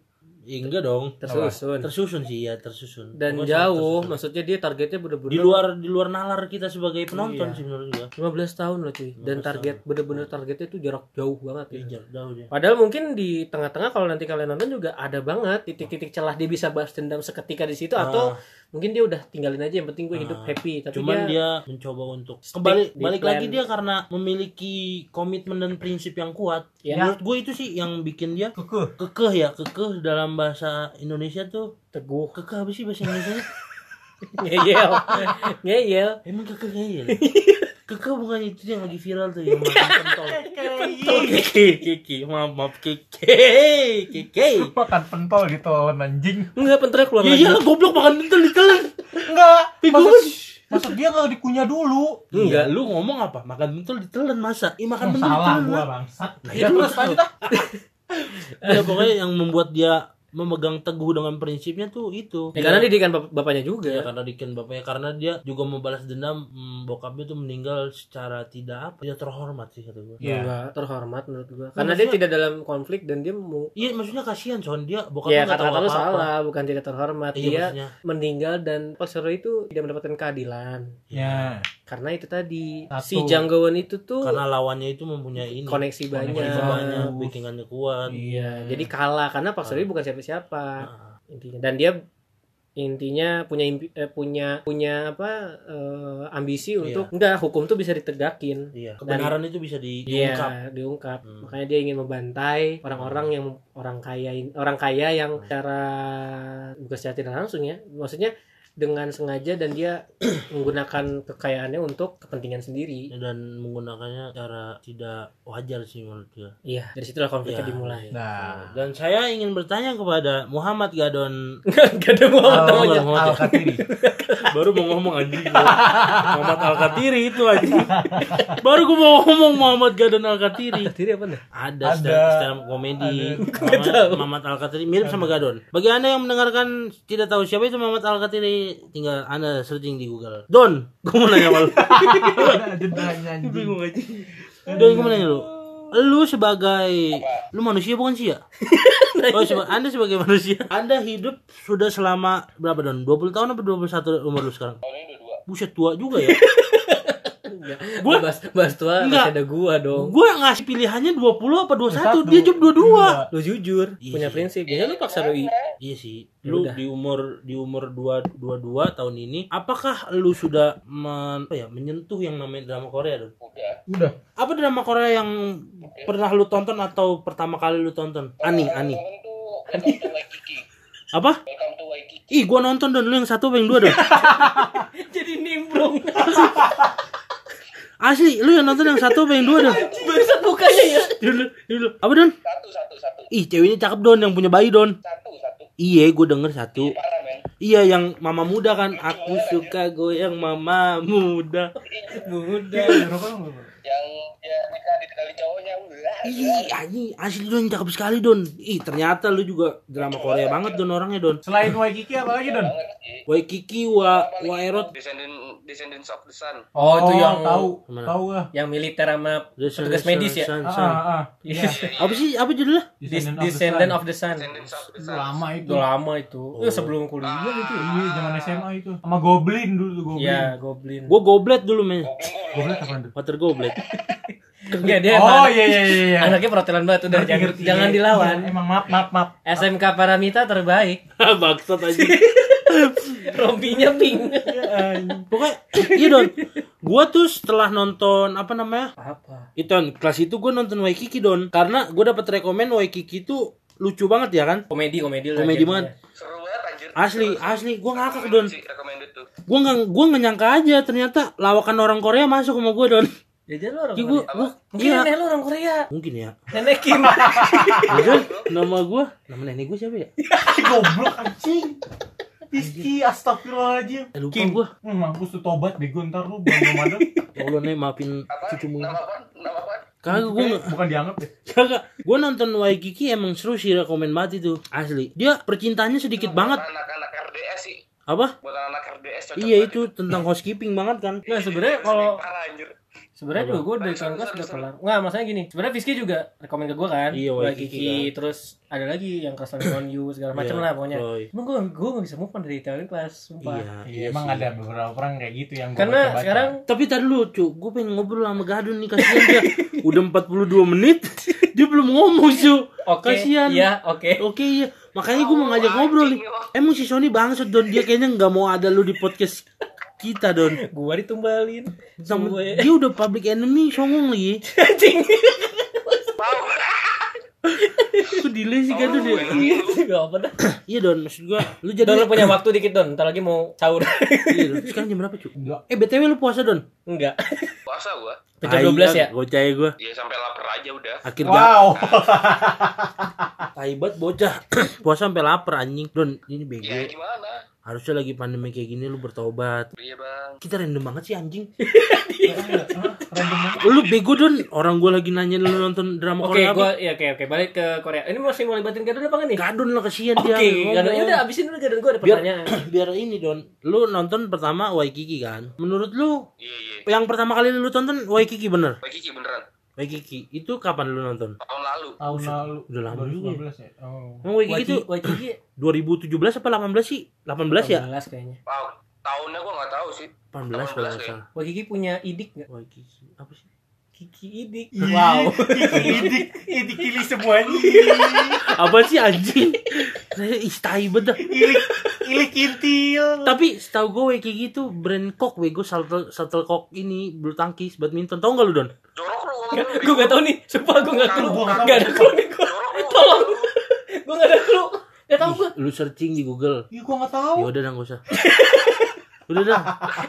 ya enggak dong. Tersusun. Tersusun sih ya tersusun. Dan jauh tersusun. maksudnya dia targetnya bener-bener di luar di luar nalar kita sebagai penonton Iya. sih menurut gua. 15 tahun loh cuy. Dan 15 target bener-bener targetnya tuh jarak jauh banget ya. Iya, jauh jauh dia Padahal mungkin di tengah-tengah kalau nanti kalian nonton juga ada banget titik-titik celah dia bisa balas dendam seketika di situ atau mungkin dia udah tinggalin aja yang penting gue hidup Ah. happy tapi cuman dia, dia, mencoba untuk kembali balik plan. lagi dia karena memiliki komitmen dan prinsip yang kuat Ya. menurut gue itu sih yang bikin dia Kekeh. kekeh ya kekeh dalam bahasa Indonesia tuh teguh kekeh apa sih bahasa Indonesia ngeyel ngeyel emang kekeh ngeyel kekeh bukan itu yang lagi viral tuh yang makan pentol keke keke maaf maaf keke keke Makan pentol gitu anjing. enggak penternya keluar ya lagi iyalah goblok makan pentol ditelan Enggak. Maksud, gua- maksud dia enggak dikunyah dulu. enggak lu ngomong apa makan pentol ditelan masa Ih, makan pentol salah gua bangsat. Nah, Ya itu terus lanjut ah. ya pokoknya yang membuat dia memegang teguh dengan prinsipnya tuh itu ya karena didikan bap- bapaknya juga Ya, karena diken bapaknya karena dia juga membalas dendam hmm, bokapnya tuh meninggal secara tidak apa tidak terhormat sih kata gue. Iya. enggak terhormat menurut gua karena dia tidak dalam konflik dan dia mau Iya maksudnya kasihan son dia bokapnya ya tahu lu apa-apa. salah bukan tidak terhormat Iya dia maksudnya. meninggal dan Sero itu tidak mendapatkan keadilan Ya. Karena itu tadi Satu. si janggawan itu tuh Karena lawannya itu mempunyai ini koneksi banyak koneksi banyak, backingannya kuat. iya jadi kalah karena Pak Sero bukan siapa-siapa Nah, intinya dan dia intinya punya impi- eh, punya punya apa eh, ambisi untuk enggak hukum tuh bisa ditegakin iya, kebenaran itu bisa di, diungkap. Iya, diungkap. Hmm. Makanya dia ingin membantai orang-orang yang orang kaya orang kaya yang secara bukan secara tidak langsung ya. Maksudnya dengan sengaja dan dia menggunakan kekayaannya untuk kepentingan sendiri. dan menggunakannya cara tidak wajar sih menurut gue. Iya, dari situlah konfliknya Iya, dimulai. Nah. Dan saya ingin bertanya kepada Muhammad Gadon ada Muhammad Al- namanya. Muhammad ya. Al-Katiri. baru mau ngomong anjing Muhammad Al Katiri itu anjing baru gue mau ngomong Muhammad Gadon Al Katiri Diri apa nih? ada Ada. stand, up komedi Muhammad, Muhammad Al Katiri mirip sama Gadon bagi anda yang mendengarkan tidak tahu siapa itu Muhammad Al Katiri tinggal anda searching di Google Don gue mau nanya sama lu Ada jedanya anjing. bingung aja Don gue mau nanya lu lu sebagai lu manusia bukan sih ya? Oh, seba- anda sebagai manusia. Anda hidup sudah selama berapa Don? 20 tahun apa 21 umur lu sekarang? Tahun ini udah dua. Buset tua juga ya. Gua bahas, bahas tua Enggak. masih ada gua dong. gue ngasih pilihannya 20 apa 21, Satu. dia jawab 22. Lu jujur, Iya punya sih. prinsip. Biasanya lu paksa doi. Iya sih. Ya Lu udah. di umur di umur 2 22 tahun ini, apakah lu sudah men, apa ya, menyentuh yang namanya drama Korea, Don? Udah. Udah. Apa drama Korea yang pernah lu tonton atau pertama kali lu tonton? Ani, Ani. Waikiki. Apa? Ih, gua nonton Don, lu yang satu apa yang dua, Don? Jadi nimbrung. Asli, lu yang nonton yang satu apa yang dua, Don? Bangsat mukanya ya. Dulu, dulu. Apa, Don? Satu, satu, satu. Ih, ceweknya cakep, Don, yang punya bayi, Don. Satu, satu. Iya, gue denger satu. Parah, men. Iya yang mama muda kan aku suka goyang mama muda muda Iya, Yang dia nikah ditinggal cowoknya. Ih, anjing asli don cakep sekali don. Ih, ternyata lu juga drama Korea banget don orangnya don. Selain Waikiki apa lagi, Don? Waikiki wa Waerot Descendant Descendants of the Sun. Oh, itu yang tahu. Mana? Tahu lah. yang militer sama petugas medis ya. Ah, ah, ah. Iya. Apa sih? Apa judulnya? Descendant Descendant of of the Sun. Descendants of the the Sun. Sun. Lama itu. Udah lama itu. Oh. Eh, sebelum kuliah itu. Iya, zaman SMA itu. Sama Goblin dulu tuh Goblin. Iya, Goblin. Gua goblet dulu men. Goblin apa tuh? Water goblet. Enggak dia Oh iya iya iya. iya. anaknya perhotelan banget udah Ngerti, jangan, ngerti. jangan Iya, dilawan. iya, Emang maaf maaf maaf. SMK Paramita terbaik. Baksat aja. Rompinya pink. Pokoknya iya don. Gua tuh setelah nonton apa namanya? Apa? Itu Don, kelas itu gua nonton Waikiki don. Karena gua dapet rekomen Waikiki itu lucu banget ya kan? Komedi komedi lah. Komedi banget. Seru banget anjir. Asli, asli gua ngakak don. Tuh. Gua nggak gua nggak nyangka aja ternyata lawakan orang Korea masuk sama gua don. Ya jadi lu orang Korea. gua Mungkin iya. nenek lu orang Korea. Mungkin ya. Nenek Kim. Don, nama gua, nama nenek gua siapa ya? Goblok anjing. Rizky, astagfirullahaladzim. Eh, lupa Kim, gua. hmm, mampus tuh tobat bego ntar lu belum ada. Ya Allah nih maafin Apa? cucumu. Nama apa? Nama apa? Kagak gua nggak Bukan dianggap ya. Kagak, gue nonton Waikiki emang seru sih rekomen banget itu asli. Dia percintaannya sedikit banget. Anak-anak RDS sih. Apa? Buat anak RDS cocok Iya itu tentang housekeeping banget kan. Nah, sebenarnya kalau Parah anjir. sebenarnya juga gue dari tahun kelas udah kelar. Nggak, maksudnya gini. Sebenarnya Fiski juga rekomend ke gue kan. Iya, Waikiki Waikiki, terus ada lagi yang Crush on You segala macam Iya, lah pokoknya. Emang gue gue nggak bisa move on dari tahun kelas, sumpah. Iya, Iya, emang sih. ada beberapa orang kayak gitu yang gua Karena sekarang Tapi tadi lu, cu, gue pengen ngobrol sama Gadun nih kasihan dia. Udah 42 menit, dia belum ngomong cu. oke, Kasihan. iya, oke. Oke iya, makanya gue mau ngajak ngobrol nih. Emang si Sony bangsat don dia kayaknya nggak mau ada lu di podcast kita don. Gua ditumbalin. Sama, dia udah public enemy songong lagi. Anjing. Kok delay sih Gadun ya? Gak apa dah. Iya don, maksud gue, lu jadi Don lu punya waktu dikit Don, ntar lagi mau sahur. Iya, Don. sekarang jam berapa, cu? Enggak. Eh, BTW lu puasa, Don? Enggak. Puasa gua. Jam 12 ya? Gocay gua. Ya sampai lapar aja udah. Akhir Wow. Taibat bocah. puasa sampai lapar anjing. Don, ini bego. Ya gimana? Harusnya lagi pandemi kayak gini lu bertobat. Iya bang. Kita random banget sih anjing. Lu bego, Don. Orang gua lagi nanya lu nonton drama Oke, Korea apa? gua ya oke oke balik ke Korea. Ini masih mau libatin Gadon apa enggak nih? Gadun lah kasihan Oke, dia. Gadon. ngomong. Ya udah abisin dulu Gadon gua ada biar pertanyaan. biar ini Don. Lu nonton pertama Waikiki kan? Menurut lu Iya iya. yang pertama kali lu tonton Waikiki bener? Bagi Kiki beneran. Waikiki itu kapan lu nonton? Tahun lalu. Tahun lalu. Udah lama juga ya. 2015 ya. Oh. Emang Waikiki itu Waikiki 2017 apa 18 sih? 18 ya? 18 kayaknya. Wow. Tahunnya gua nggak tahu sih. 18 kalau nggak 18 deh. salah. Waikiki punya idik enggak? Waikiki apa sih? Kiki idik. Wow. Idik, idik kili semuanya. Apa sih anjing? Saya istai bedah. Ilik, ilik intil. Tapi setahu gue Waikiki itu brand kok bego shuttle shuttlecock ini bulu tangkis badminton. Tahu nggak lu Don? Jorok lu ngomong. Gua enggak tahu nih, sumpah gua enggak tahu. Nggak. Enggak ada clue nih lu. Tolong. Gua enggak ada clue. Enggak tahu gua. Lu searching di Google. Ih, gua nggak tahu. Ya udah dah nggak usah. Udah dah.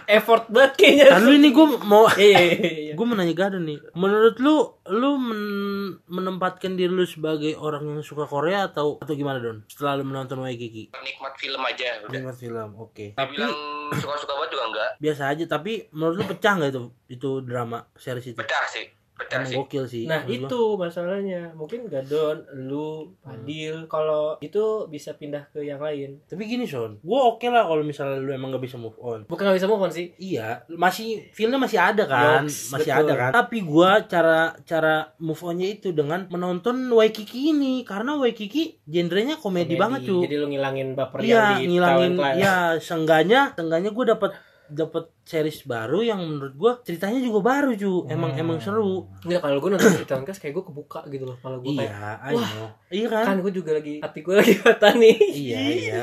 Effort banget kayaknya. Lalu ini gue mau Iya, iya, iya, gue menanya Gadon nih. Menurut lu lu men- menempatkan diri lu sebagai orang yang suka Korea atau atau gimana Don? Setelah lu menonton Waikiki. Nikmat film aja udah. Nikmat film, oke. Tapi Dibilang suka-suka banget juga enggak. biasa aja. Tapi menurut lu pecah nggak itu itu drama series itu? Pecah sih. Emang sih. gokil sih. Nah gua. itu masalahnya Mungkin Gadon, lu, Fadil Kalau itu bisa pindah ke yang lain Tapi gini Son, gue oke lah kalau misalnya lu emang gak bisa move on. Bukan gak bisa move on sih Iya, masih feelnya masih ada kan, Yoks, masih betul. ada kan. Tapi gua cara cara move onnya itu dengan menonton Waikiki ini karena Waikiki genrenya komedi, banget cuy. Jadi lu ngilangin baper Iya, yang di ngilangin ya seenggaknya seenggaknya gue dapat dapat series baru yang menurut gua ceritanya juga baru cu emang Hmm. emang seru Enggak kalau gue nonton Class kayak gue kebuka gitu loh Kalau gue kayak iya know. iya kan Kan gue juga lagi Hati gue lagi patah nih iya iya.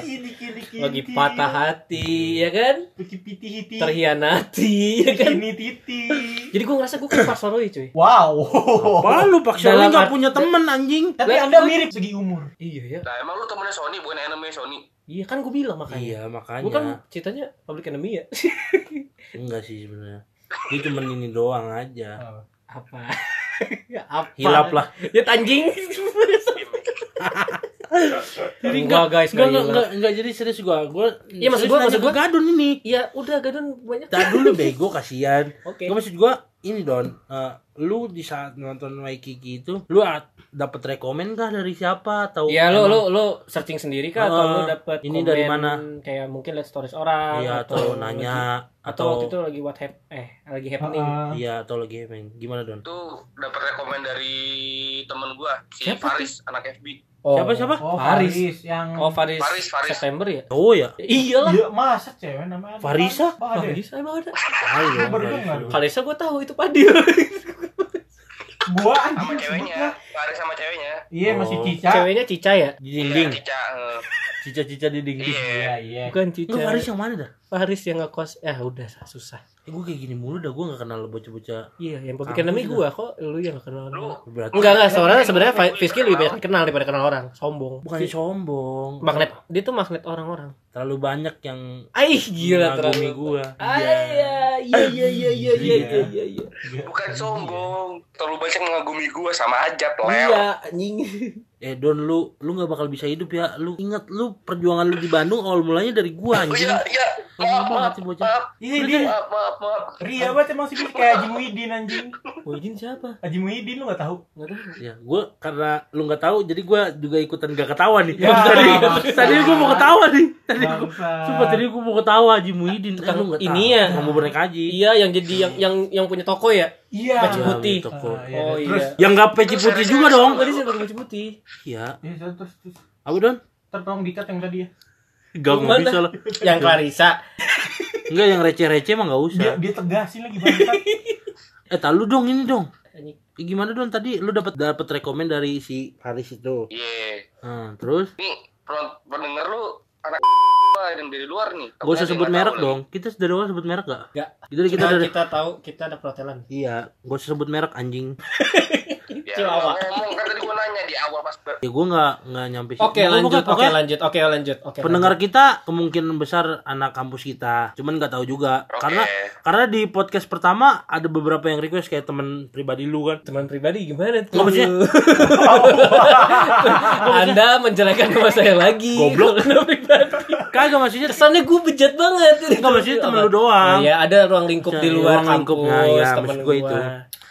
Lagi patah hati ya kan Piki piti hiti. Terhianati ya kan Ini titi. Jadi gue ngerasa gue kayak Pak Soroi cuy Wow. apa lu Pak Dalam nggak punya temen anjing Tapi Anda mirip segi umur. Iya ya Nah emang lu temennya Sony bukan anime Sony. Iya kan gue bilang makanya. Iya makanya. Gue kan ceritanya Public Enemy ya. Enggak sih sebenarnya. Dia cuma ini doang aja. Apa? Apa? Hilap lah. Ya tanjing. Jadi Enggak, guys, enggak, enggak enggak, enggak, jadi serius gua. Gua Iya, maksud gua- maksud gua- Gadun ini. Iya, udah gadun banyak. Tak dulu bego kasihan. Oke. Gua maksud gua ini Don, eh, lu di saat nonton Waikiki itu lu at- dapet rekomen kah dari siapa? Atau Iya, lu lu lu searching sendiri kah atau lu dapet ini dari mana? Kayak mungkin lihat stories orang Iya, atau nanya atau waktu itu lagi what hap eh lagi happening. Iya atau lagi main gimana Don? Itu dapat rekomen dari temen gua si Siapa Faris anak FB. Oh. Siapa siapa? Oh, Faris. Faris yang Oh, Faris, Faris, Faris. September ya? Oh ya. Iyalah. Iya, masa cewek namanya? ada? Farisa? Oh, ada. ya? Faris emang ada. Gua dengar. Farisa gue tahu itu Padil. Gua Sama anjing ceweknya, sebutnya. Faris sama ceweknya. Iya, masih Oh. Cica. Ceweknya Cica ya? Di Iya, dinding. Cica. eh. Cica-cica di dinding. Iya, iya. iya. Bukan cica. Lu Faris yang mana dah? Faris yang nggak kos Eh, udah susah. Eh, gue kayak gini mulu dah, gue gak kenal bocah-bocah. Iya, yang pemikiran namanya gue kok lu yang nggak kenal. Lu berarti. Enggak, enggak, seorang sebenarnya Fiski lebih banyak kenal daripada kenal orang. Sombong. Bukan sombong. Magnet, dia tuh magnet orang-orang. Terlalu banyak yang Aih, gila terlalu gua. Iya. Iya, iya, iya, iya, iya, iya, iya, iya, iya. Bukan sombong, terlalu banyak mengagumi gue sama aja, Iya, anjing. eh Don lu lu nggak bakal bisa hidup ya lu ingat lu perjuangan lu di Bandung awal mulanya dari gua Oh anjing iya, iya. Maaf, maaf, banget sih bocah. maaf. Iya, dia Maaf, maaf, maaf. Ria banget emang sih kayak Haji Muhyiddin anjing. Wajin siapa? Haji Muhyiddin lu gak tahu? Enggak tahu. ya gua karena lu nggak tahu jadi gua juga ikutan gak ketawa nih Ya, tadi tadi gua mau ketawa nih tadi gua sumpah tadi gua mau ketawa Haji Muhyiddin eh, Tukang lu nggak ini ya. Bubur naik haji Iya, yang jadi yang yang yang punya toko ya? Iya. Baju Iya, putih. Toko. Ah, iya. Oh Terus, iya. yang nggak peci putih juga dong Tadi sih pakai baju putih. iya Iya, terus, terus, terus. apa Don Ntar tolong dikat yang tadi ya. Gak nggak Gimana? bisa lah Yang Clarissa. Enggak yang receh-receh mah nggak usah Dia, dia tegasin lagi bangsat. eh tahu dong ini dong. Eh, gimana Don tadi lu dapat dapat rekomen dari si Haris itu Iya. Hmm, terus Nih, pen- pendengar lu anak yang dari luar nih. gak usah sebut merek dong kita dari awal sebut merek gak? Enggak. Kita kita Kita, dari kita tahu kita ada perhotelan. iya gak usah sebut merek anjing lagi. Ya, ngomong kan tadi gua nanya di awal pas ber- ya gue nggak nggak nyampe situ. Oke, Pokoknya- lanjut. Oke, pokoknya lanjut. Oke, lanjut. Oke. pendengar kita kemungkinan besar anak kampus kita cuman nggak tahu juga Oke. karena karena di podcast pertama ada beberapa yang request kayak temen pribadi lu kan teman pribadi gimana tuh? Nggak, maksudnya- Anda menjelekan nama saya lagi. Goblok. Pribadi. kagak maksudnya Kesannya gue bejat banget. Nggak, maksudnya temen lu doang. Iya, ada ruang lingkup di Iya, luar ruang lingkupnya, kampus, iya, temen gua. itu.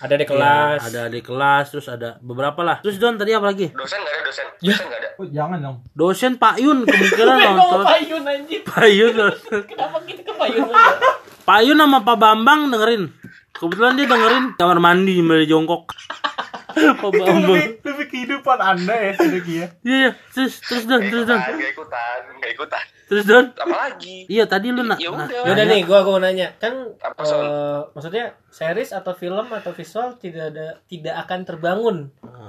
Ada di Ya, kelas. ada di kelas terus ada beberapa lah terus Don tadi apa lagi dosen nggak ada dosen. Ya. Dosen nggak ada. Oh, jangan dong. dosen Pak Yun kemungkinan nonton payun anjing? Pak Yun dosen. Kenapa kita ke payun? Pak Yun sama Pak Bambang dengerin kebetulan dia dengerin kamar mandi dari jongkok Pak Bambang lebih, lebih kehidupan anda ya, Sedeki ya. iya iya terus terus Don terus Don nggak ikutan, nggak ikutan. terus Don Apalagi? iya tadi lu nak Ya nah, udah. Yaudah nanya. nih, gua gua mau nanya. Kan Apa, eh, Son? maksudnya series atau film atau visual tidak ada tidak akan terbangun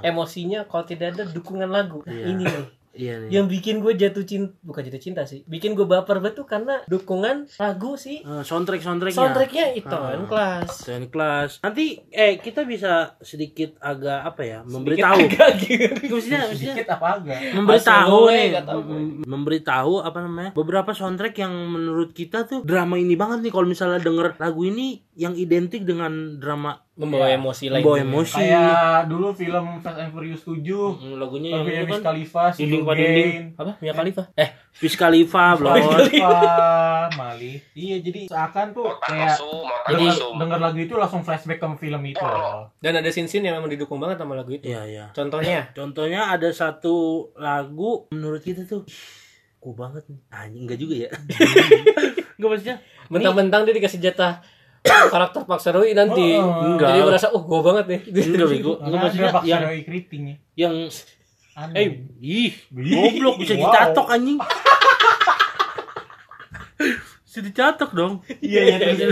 emosinya kalau tidak ada dukungan lagu. Nah, Iya. ini nih iya nih yang bikin gue jatuh cinta bukan jatuh cinta sih bikin gue baper betul karena dukungan lagu sih. Eh, soundtrack soundtracknya soundtracknya itu Ah. kelas. dan kelas. Nanti eh kita bisa sedikit agak apa ya memberitahu. agak gitu maksudnya Sedikit apa agak? memberitahu gue nih mem- memberitahu apa namanya beberapa soundtrack yang menurut kita tuh drama ini banget nih. Kalau misalnya denger lagu ini yang identik dengan drama membawa Iya. emosi lain membawa emosi. Kayak dulu film Fast and Furious 7. Hmm, lagunya yang itu kan Khalifa, Dinding pada dinding. Apa? Mia Khalifa? Eh Wiz Khalifa belum Khalifa, Mali. Iya, jadi seakan tuh kayak Jadi- denger lagu itu langsung flashback ke film itu loh. dan ada scene-scene yang memang didukung banget sama lagu itu. Iya iya. Contohnya? Contohnya ada satu lagu menurut kita tuh ku banget nih. Anjing enggak juga ya. Enggak maksudnya mentang-mentang dia dikasih jatah karakter Pak Sarwi nanti. Oh, enggak. jadi merasa oh gue banget nih. Enggak bego. Enggak Karena maksudnya ada yang Baksaroy keriting ya. yang eh ih Ih, goblok bisa wow. dicatok anjing. Bisa dicatok dong. Iya, iya,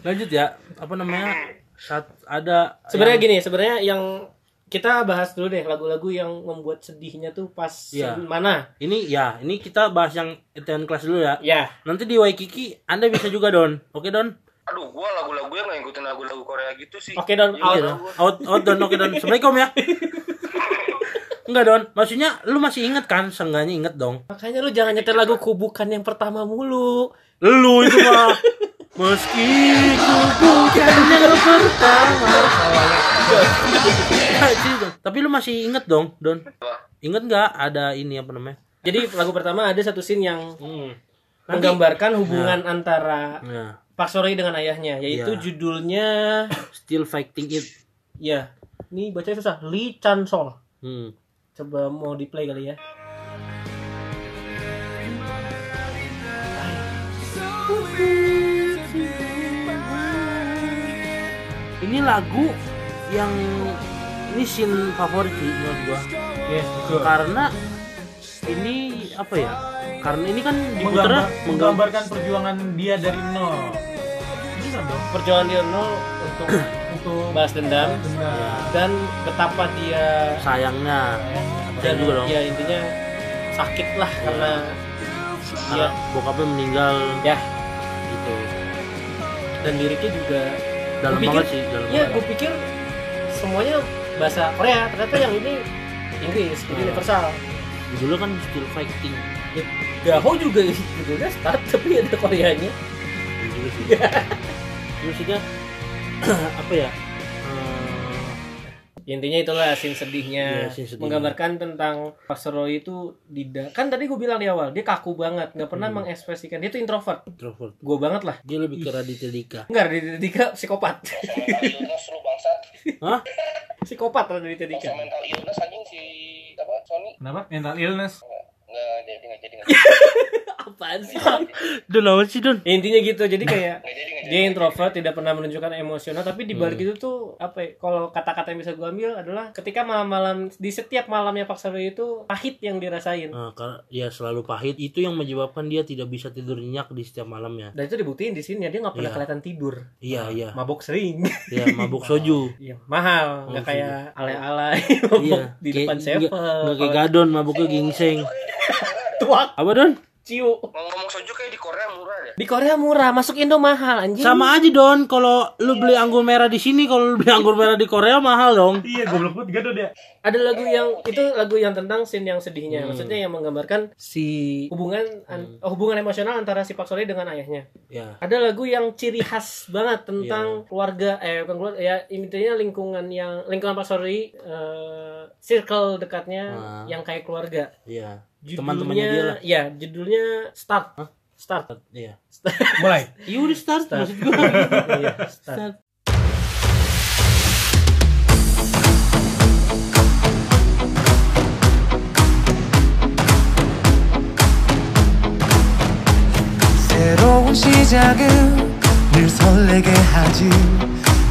lanjut ya. Apa namanya? Saat ada sebenarnya yang- gini sebenarnya yang kita bahas dulu deh lagu-lagu yang membuat sedihnya tuh pas scene mana? Ini ya ini kita bahas yang Itaewon Class dulu ya. Ya nanti di Waikiki anda bisa juga don. Oke don Aduh, gua lagu-lagunya nggak ngikutin lagu-lagu Korea gitu sih. oke dan Iya, out Iya, Don. out out don oke don assalamualaikum ya Enggak don, maksudnya lu masih inget kan? Seenggaknya inget dong. makanya lu jangan nyetel lagu kubukan yang pertama mulu Lu itu mah Meski ku bukan yang pertama Nah, Don. Tapi lu masih inget dong, Don Ingat nggak ada ini apa namanya? Jadi lagu pertama ada satu scene yang Hmm. menggambarkan hubungan antara Nah, Pak Soroy dengan ayahnya, yaitu Iya. judulnya still fighting it. ya, ini bacanya susah, Lee Chan Sol. Hmm. Coba mau di play kali ya. Ini lagu yang ini scene favorit sih menurut gua. Yes, betul. Karena ini apa ya? Karena ini kan menggambar menggambarkan perjuangan dia dari nol. Dong. Perjuangan dia nol untuk Untuk balas dendam benar. dan betapa dia sayangnya dan juga dong. ya intinya sakit lah karena karena ya bokapnya meninggal ya gitu. dan liriknya juga Dalam Gua pikir- banget sih, dalam ya banget. gue pikir semuanya bahasa Korea ternyata yang ini Inggris jadi Hmm. universal Judulnya kan still fighting. ya, Gaho juga judulnya start tapi ada Koreanya Iya juga sih. Maksudnya apa ya? Eh, intinya itulah scene sedihnya Iya, scene sedihnya. menggambarkan tentang Pak Roy itu tidak kan tadi gue bilang di awal dia kaku banget nggak pernah Hmm. mengekspresikan dia tuh introvert introvert. gue banget lah Dia lebih ke Raditya Dika. enggak Raditya Dika psikopat Hah? psikopat Raditya Dika mental illness anjing si apa Sony Kenapa? Mental illness. Nggak jadi nggak jadi nggak jadi apaan sih Don lawan sih Don. intinya gitu jadi kayak nggak jadi nggak jadi dia introvert tidak pernah menunjukkan emosional tapi di Hmm. balik itu tuh apa ya, kalau kata-kata yang bisa gue ambil adalah ketika malam-malam di setiap malamnya Pak Saryo itu pahit yang dirasain Nah, karena dia selalu pahit itu yang menyebabkan dia tidak bisa tidur nyenyak di setiap malamnya. dan itu dibuktiin di sini dia nggak pernah Iya. kelihatan tidur Iya iya. mabok sering Ya mabuk soju. Iya, mahal, nggak Oh, kayak ale-ale mabok Iya. di depan sevel. nggak- Nggak kayak gadon mabuknya gingseng. Tuak, Apa Don? ciu. ngomong-ngomong soju kayak di Korea murah deh Di Korea murah, masuk Indo mahal anjing. Sama aja Don, kalau lu beli anggur merah di sini, kalau lu beli anggur merah di Korea mahal dong. Iya, goblok banget gado dia. Ada lagu yang itu lagu yang tentang scene yang sedihnya. Hmm. Maksudnya yang menggambarkan si hubungan an- oh, hubungan emosional antara si Pak Soleh dengan ayahnya. Ya. Ada lagu yang ciri khas banget tentang keluarga eh bukan keluarga ya intinya lingkungan yang lingkungan Pak Soleh eh, circle dekatnya Ah. yang kayak keluarga. Iya. Judulnya, Teman-temannya dia lah. Ya, judulnya Start. Start. Iya. Mulai. Iya udah start, Start. maksud gua. Iya, start. Start. 새로운 시작은 늘 설레게 하지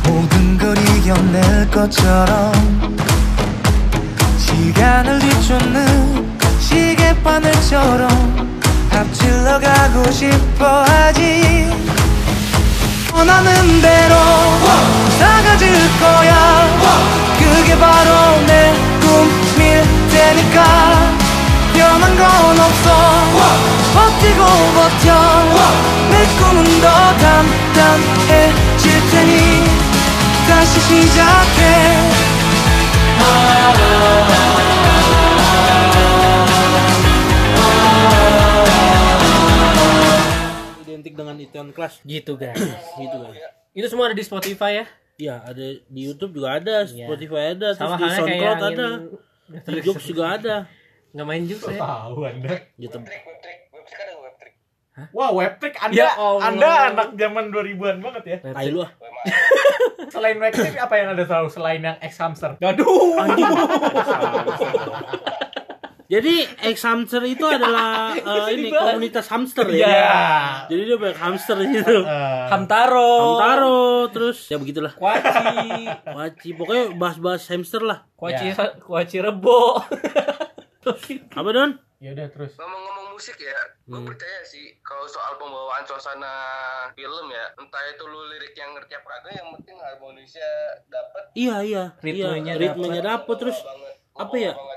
모든 걸 이겨낼 것처럼 시간을 뒤쫓는 시계 바늘처럼 앞질러 가고 싶어 하지. 원하는 대로 나가질 거야. 그게 바로 내 꿈일 테니까. 변한 건 없어. 버티고 버텨. 내 꿈은 더 단단해질 테니 다시 시작해 dengan Itaewon Class. Gitu guys. Gitu kan. Itu semua ada di Spotify ya. Iya, ada di YouTube juga ada, Iya. Spotify ada, terus Sama di halnya kayak SoundCloud angin- ada. Di Jokes juga ada. Nggak main juga ya. Tahu Anda. Gitu. web trick web trick web trick ada web trick Wah, webtrick Anda. Ya Allah. Anda anak zaman 2000-an banget ya. Tai lu ah. web Selain webtrick apa yang Anda tahu selain yang X hamster? Aduh. Jadi X Hamster itu adalah eh, ini dibahas. komunitas hamster Iya. ya. Jadi dia banyak hamster gitu. Eh, Hamtaro. Hamtaro terus ya begitulah. Kuaci. Waci pokoknya bahas-bahas hamster lah. Kuaci kuaci rebo. Apa Don? ya udah terus. ngomong-ngomong musik ya gue Hmm. percaya sih kalau soal pembawaan suasana film ya entah itu lu lirik yang ngerti apa kagak yang penting harmonisnya dapet Iya iya. Ritmenya iya, ritmenya dapet terus banget apa ya? banget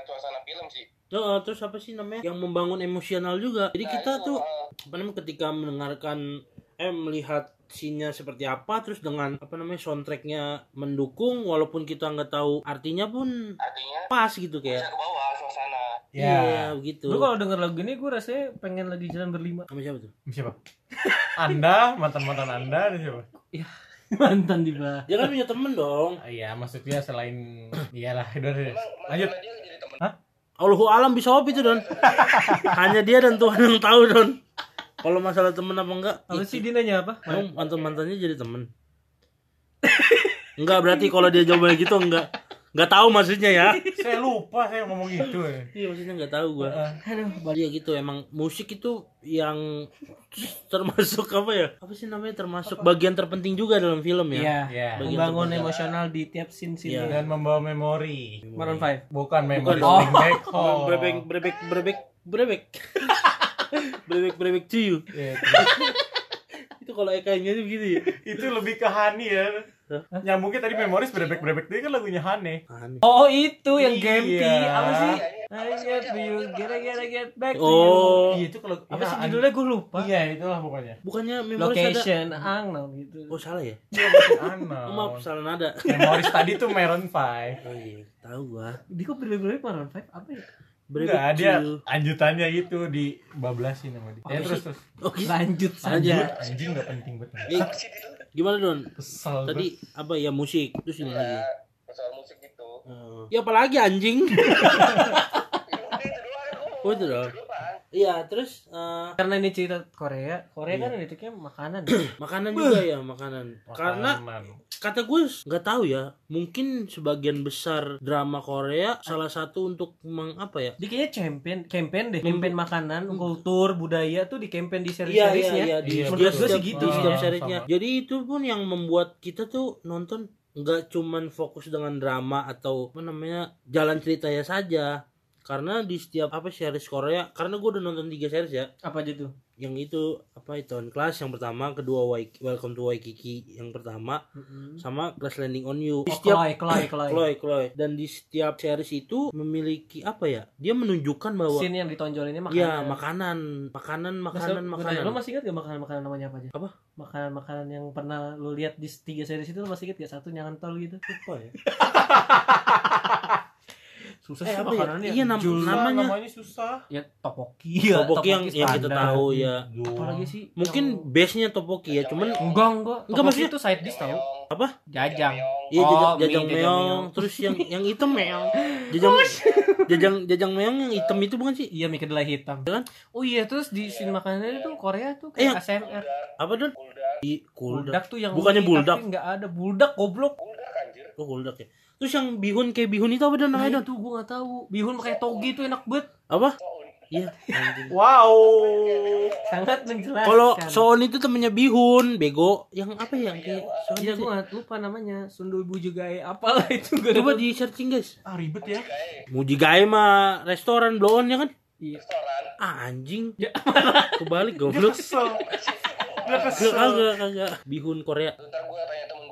Heeh, terus apa sih namanya? Yang membangun emosional juga. Jadi Nah, kita itu, tuh uh, apa namanya ketika mendengarkan eh melihat scene-nya seperti apa terus dengan apa namanya soundtracknya mendukung walaupun kita nggak tahu artinya pun artinya pas gitu bisa kayak ke bawah suasana Ya. iya begitu Gue kalau denger lagu ini gue rasanya pengen lagi jalan berlima. sama siapa tuh Siapa? Anda, mantan-mantan Anda, ada siapa? Mantan di bawah. dia kan punya temen dong Ah, Iya, maksudnya selain iyalah, udah Lanjut. mantan dia jadi temen Hah? Allahu alam bisa op itu don. Hanya dia dan Tuhan yang tahu don. Kalau masalah temen apa enggak? Apa sih dia nanya apa? Emang mantan mantannya jadi temen? enggak berarti kalau dia jawabannya gitu enggak. Enggak tahu maksudnya ya. Saya lupa saya ngomong gitu ya. Iya maksudnya enggak tahu gua. Aduh, Iya gitu emang musik itu yang termasuk apa ya? Apa sih namanya termasuk bagian terpenting juga dalam film ya. Iya. Iya. Bagian Membangun terpenting. emosional di tiap scene scene. Iya. Dan membawa memori. Maroon 5. Bukan memori back home. Brebek brebek brebek brebek. brebek brebek to you. Iya, Itu kalau Eka-nya tuh gitu ya. itu lebih ke Hani ya. Nyambungnya tadi memoris brebek brebek dia kan lagunya Hane. Aneh. Oh itu yang Iya. Gempy apa sih? I get you, get get get back to Oh. Iya itu kalau you. Apa ya, sih judulnya gue lupa. Iya itulah pokoknya. Bukannya memoris ada Location unknown gitu. Oh salah ya? Iya Ana. Oh, maaf salah nada. Memoris tadi tuh Maroon 5. Oh iya, tahu gua. Dia kok beli-beli Maroon 5 apa ya? Brebek Enggak, to dia lanjutannya itu di bablasin sama dia. Ya terus terus. Gitu. Lanjut saja. Anjing enggak penting banget. Eh, gimana Don? Kesel Tadi apa ya musik terus ini lagi. soal musik itu Eh, ya apalagi anjing. oh itu dong. Iya terus eh, Karena ini cerita Korea, Korea kan identiknya makanan. makanan juga ya makanan. Karena Makanan. kata gue nggak tahu ya mungkin sebagian besar drama Korea salah satu untuk meng apa ya Dia kayaknya campaign, campaign deh, campaign makanan, kultur, budaya tuh di campaign di Hmm. Iya iya seri-seriesnya. iya di Iya, setiap, menurut gue sih setiap- gitu di sih. setiap Ah, seriesnya. sama. Jadi itu pun yang membuat kita tuh nonton nggak cuman fokus dengan drama atau apa namanya jalan ceritanya saja. Karena di setiap apa series Korea, karena gue udah nonton tiga series ya. Apa aja tuh? Yang itu apa itu on class yang pertama, kedua Waik- Welcome to Waikiki yang pertama, sama Crash Landing on You. Di Oh, setiap Chloe, Chloe, Chloe. Chloe, Chloe. Dan di setiap series itu memiliki apa ya? Dia menunjukkan bahwa Scene yang ditonjolinnya makanan. ya makanan, makanan, makanan, Bentar, makanan. Lo masih ingat gak makanan-makanan namanya apa aja? Apa? Makanan-makanan yang pernah lo lihat di tiga series itu lo masih ingat gak satu nyantol gitu? Lupa ya. Susah Eh, sih ya? makanannya. Iya, nam- Jul- namanya. namanya susah. ya topoki ya. Topoki yang yang kita tahu ya. Apalagi sih? Mungkin yang- base-nya topoki ya, cuman enggak enggak. Enggak, Topoki maksudnya- itu side dish tau. apa? Jajang. Iya Oh, jajang, jajang meong, meong. terus yang yang hitam meong. Jajang jajang jajang meong yang hitam itu bukan sih? Iya mie kedelai hitam. Kan? Oh iya terus di scene makanannya tuh Korea tuh Eh, kayak ASMR. Apa don? Di kuldak. Buldak tuh yang Bukannya buldak. Tapi enggak ada buldak goblok. Oh kuldak ya. Terus yang bihun kayak bihun itu apa don Nah, namanya don? itu gua enggak tahu. Bihun pakai togi tuh enak banget. Apa? Iya. Wow. Sangat menjelaskan. Kalau soon itu temennya bihun, bego. Yang apa ya? Yang kayak soon Iya itu? gua nggak lupa namanya Sundul Bujugai apalah itu gua Coba di searching guys. Ah ribet ya. Mujigae mah restoran blow on ya kan? Iya. Ah, anjing. Ya, Kebalik goblok. Kesel. Dia Kagak, kesel. kagak, kagak. Bihun Korea. ntar gue tanya temen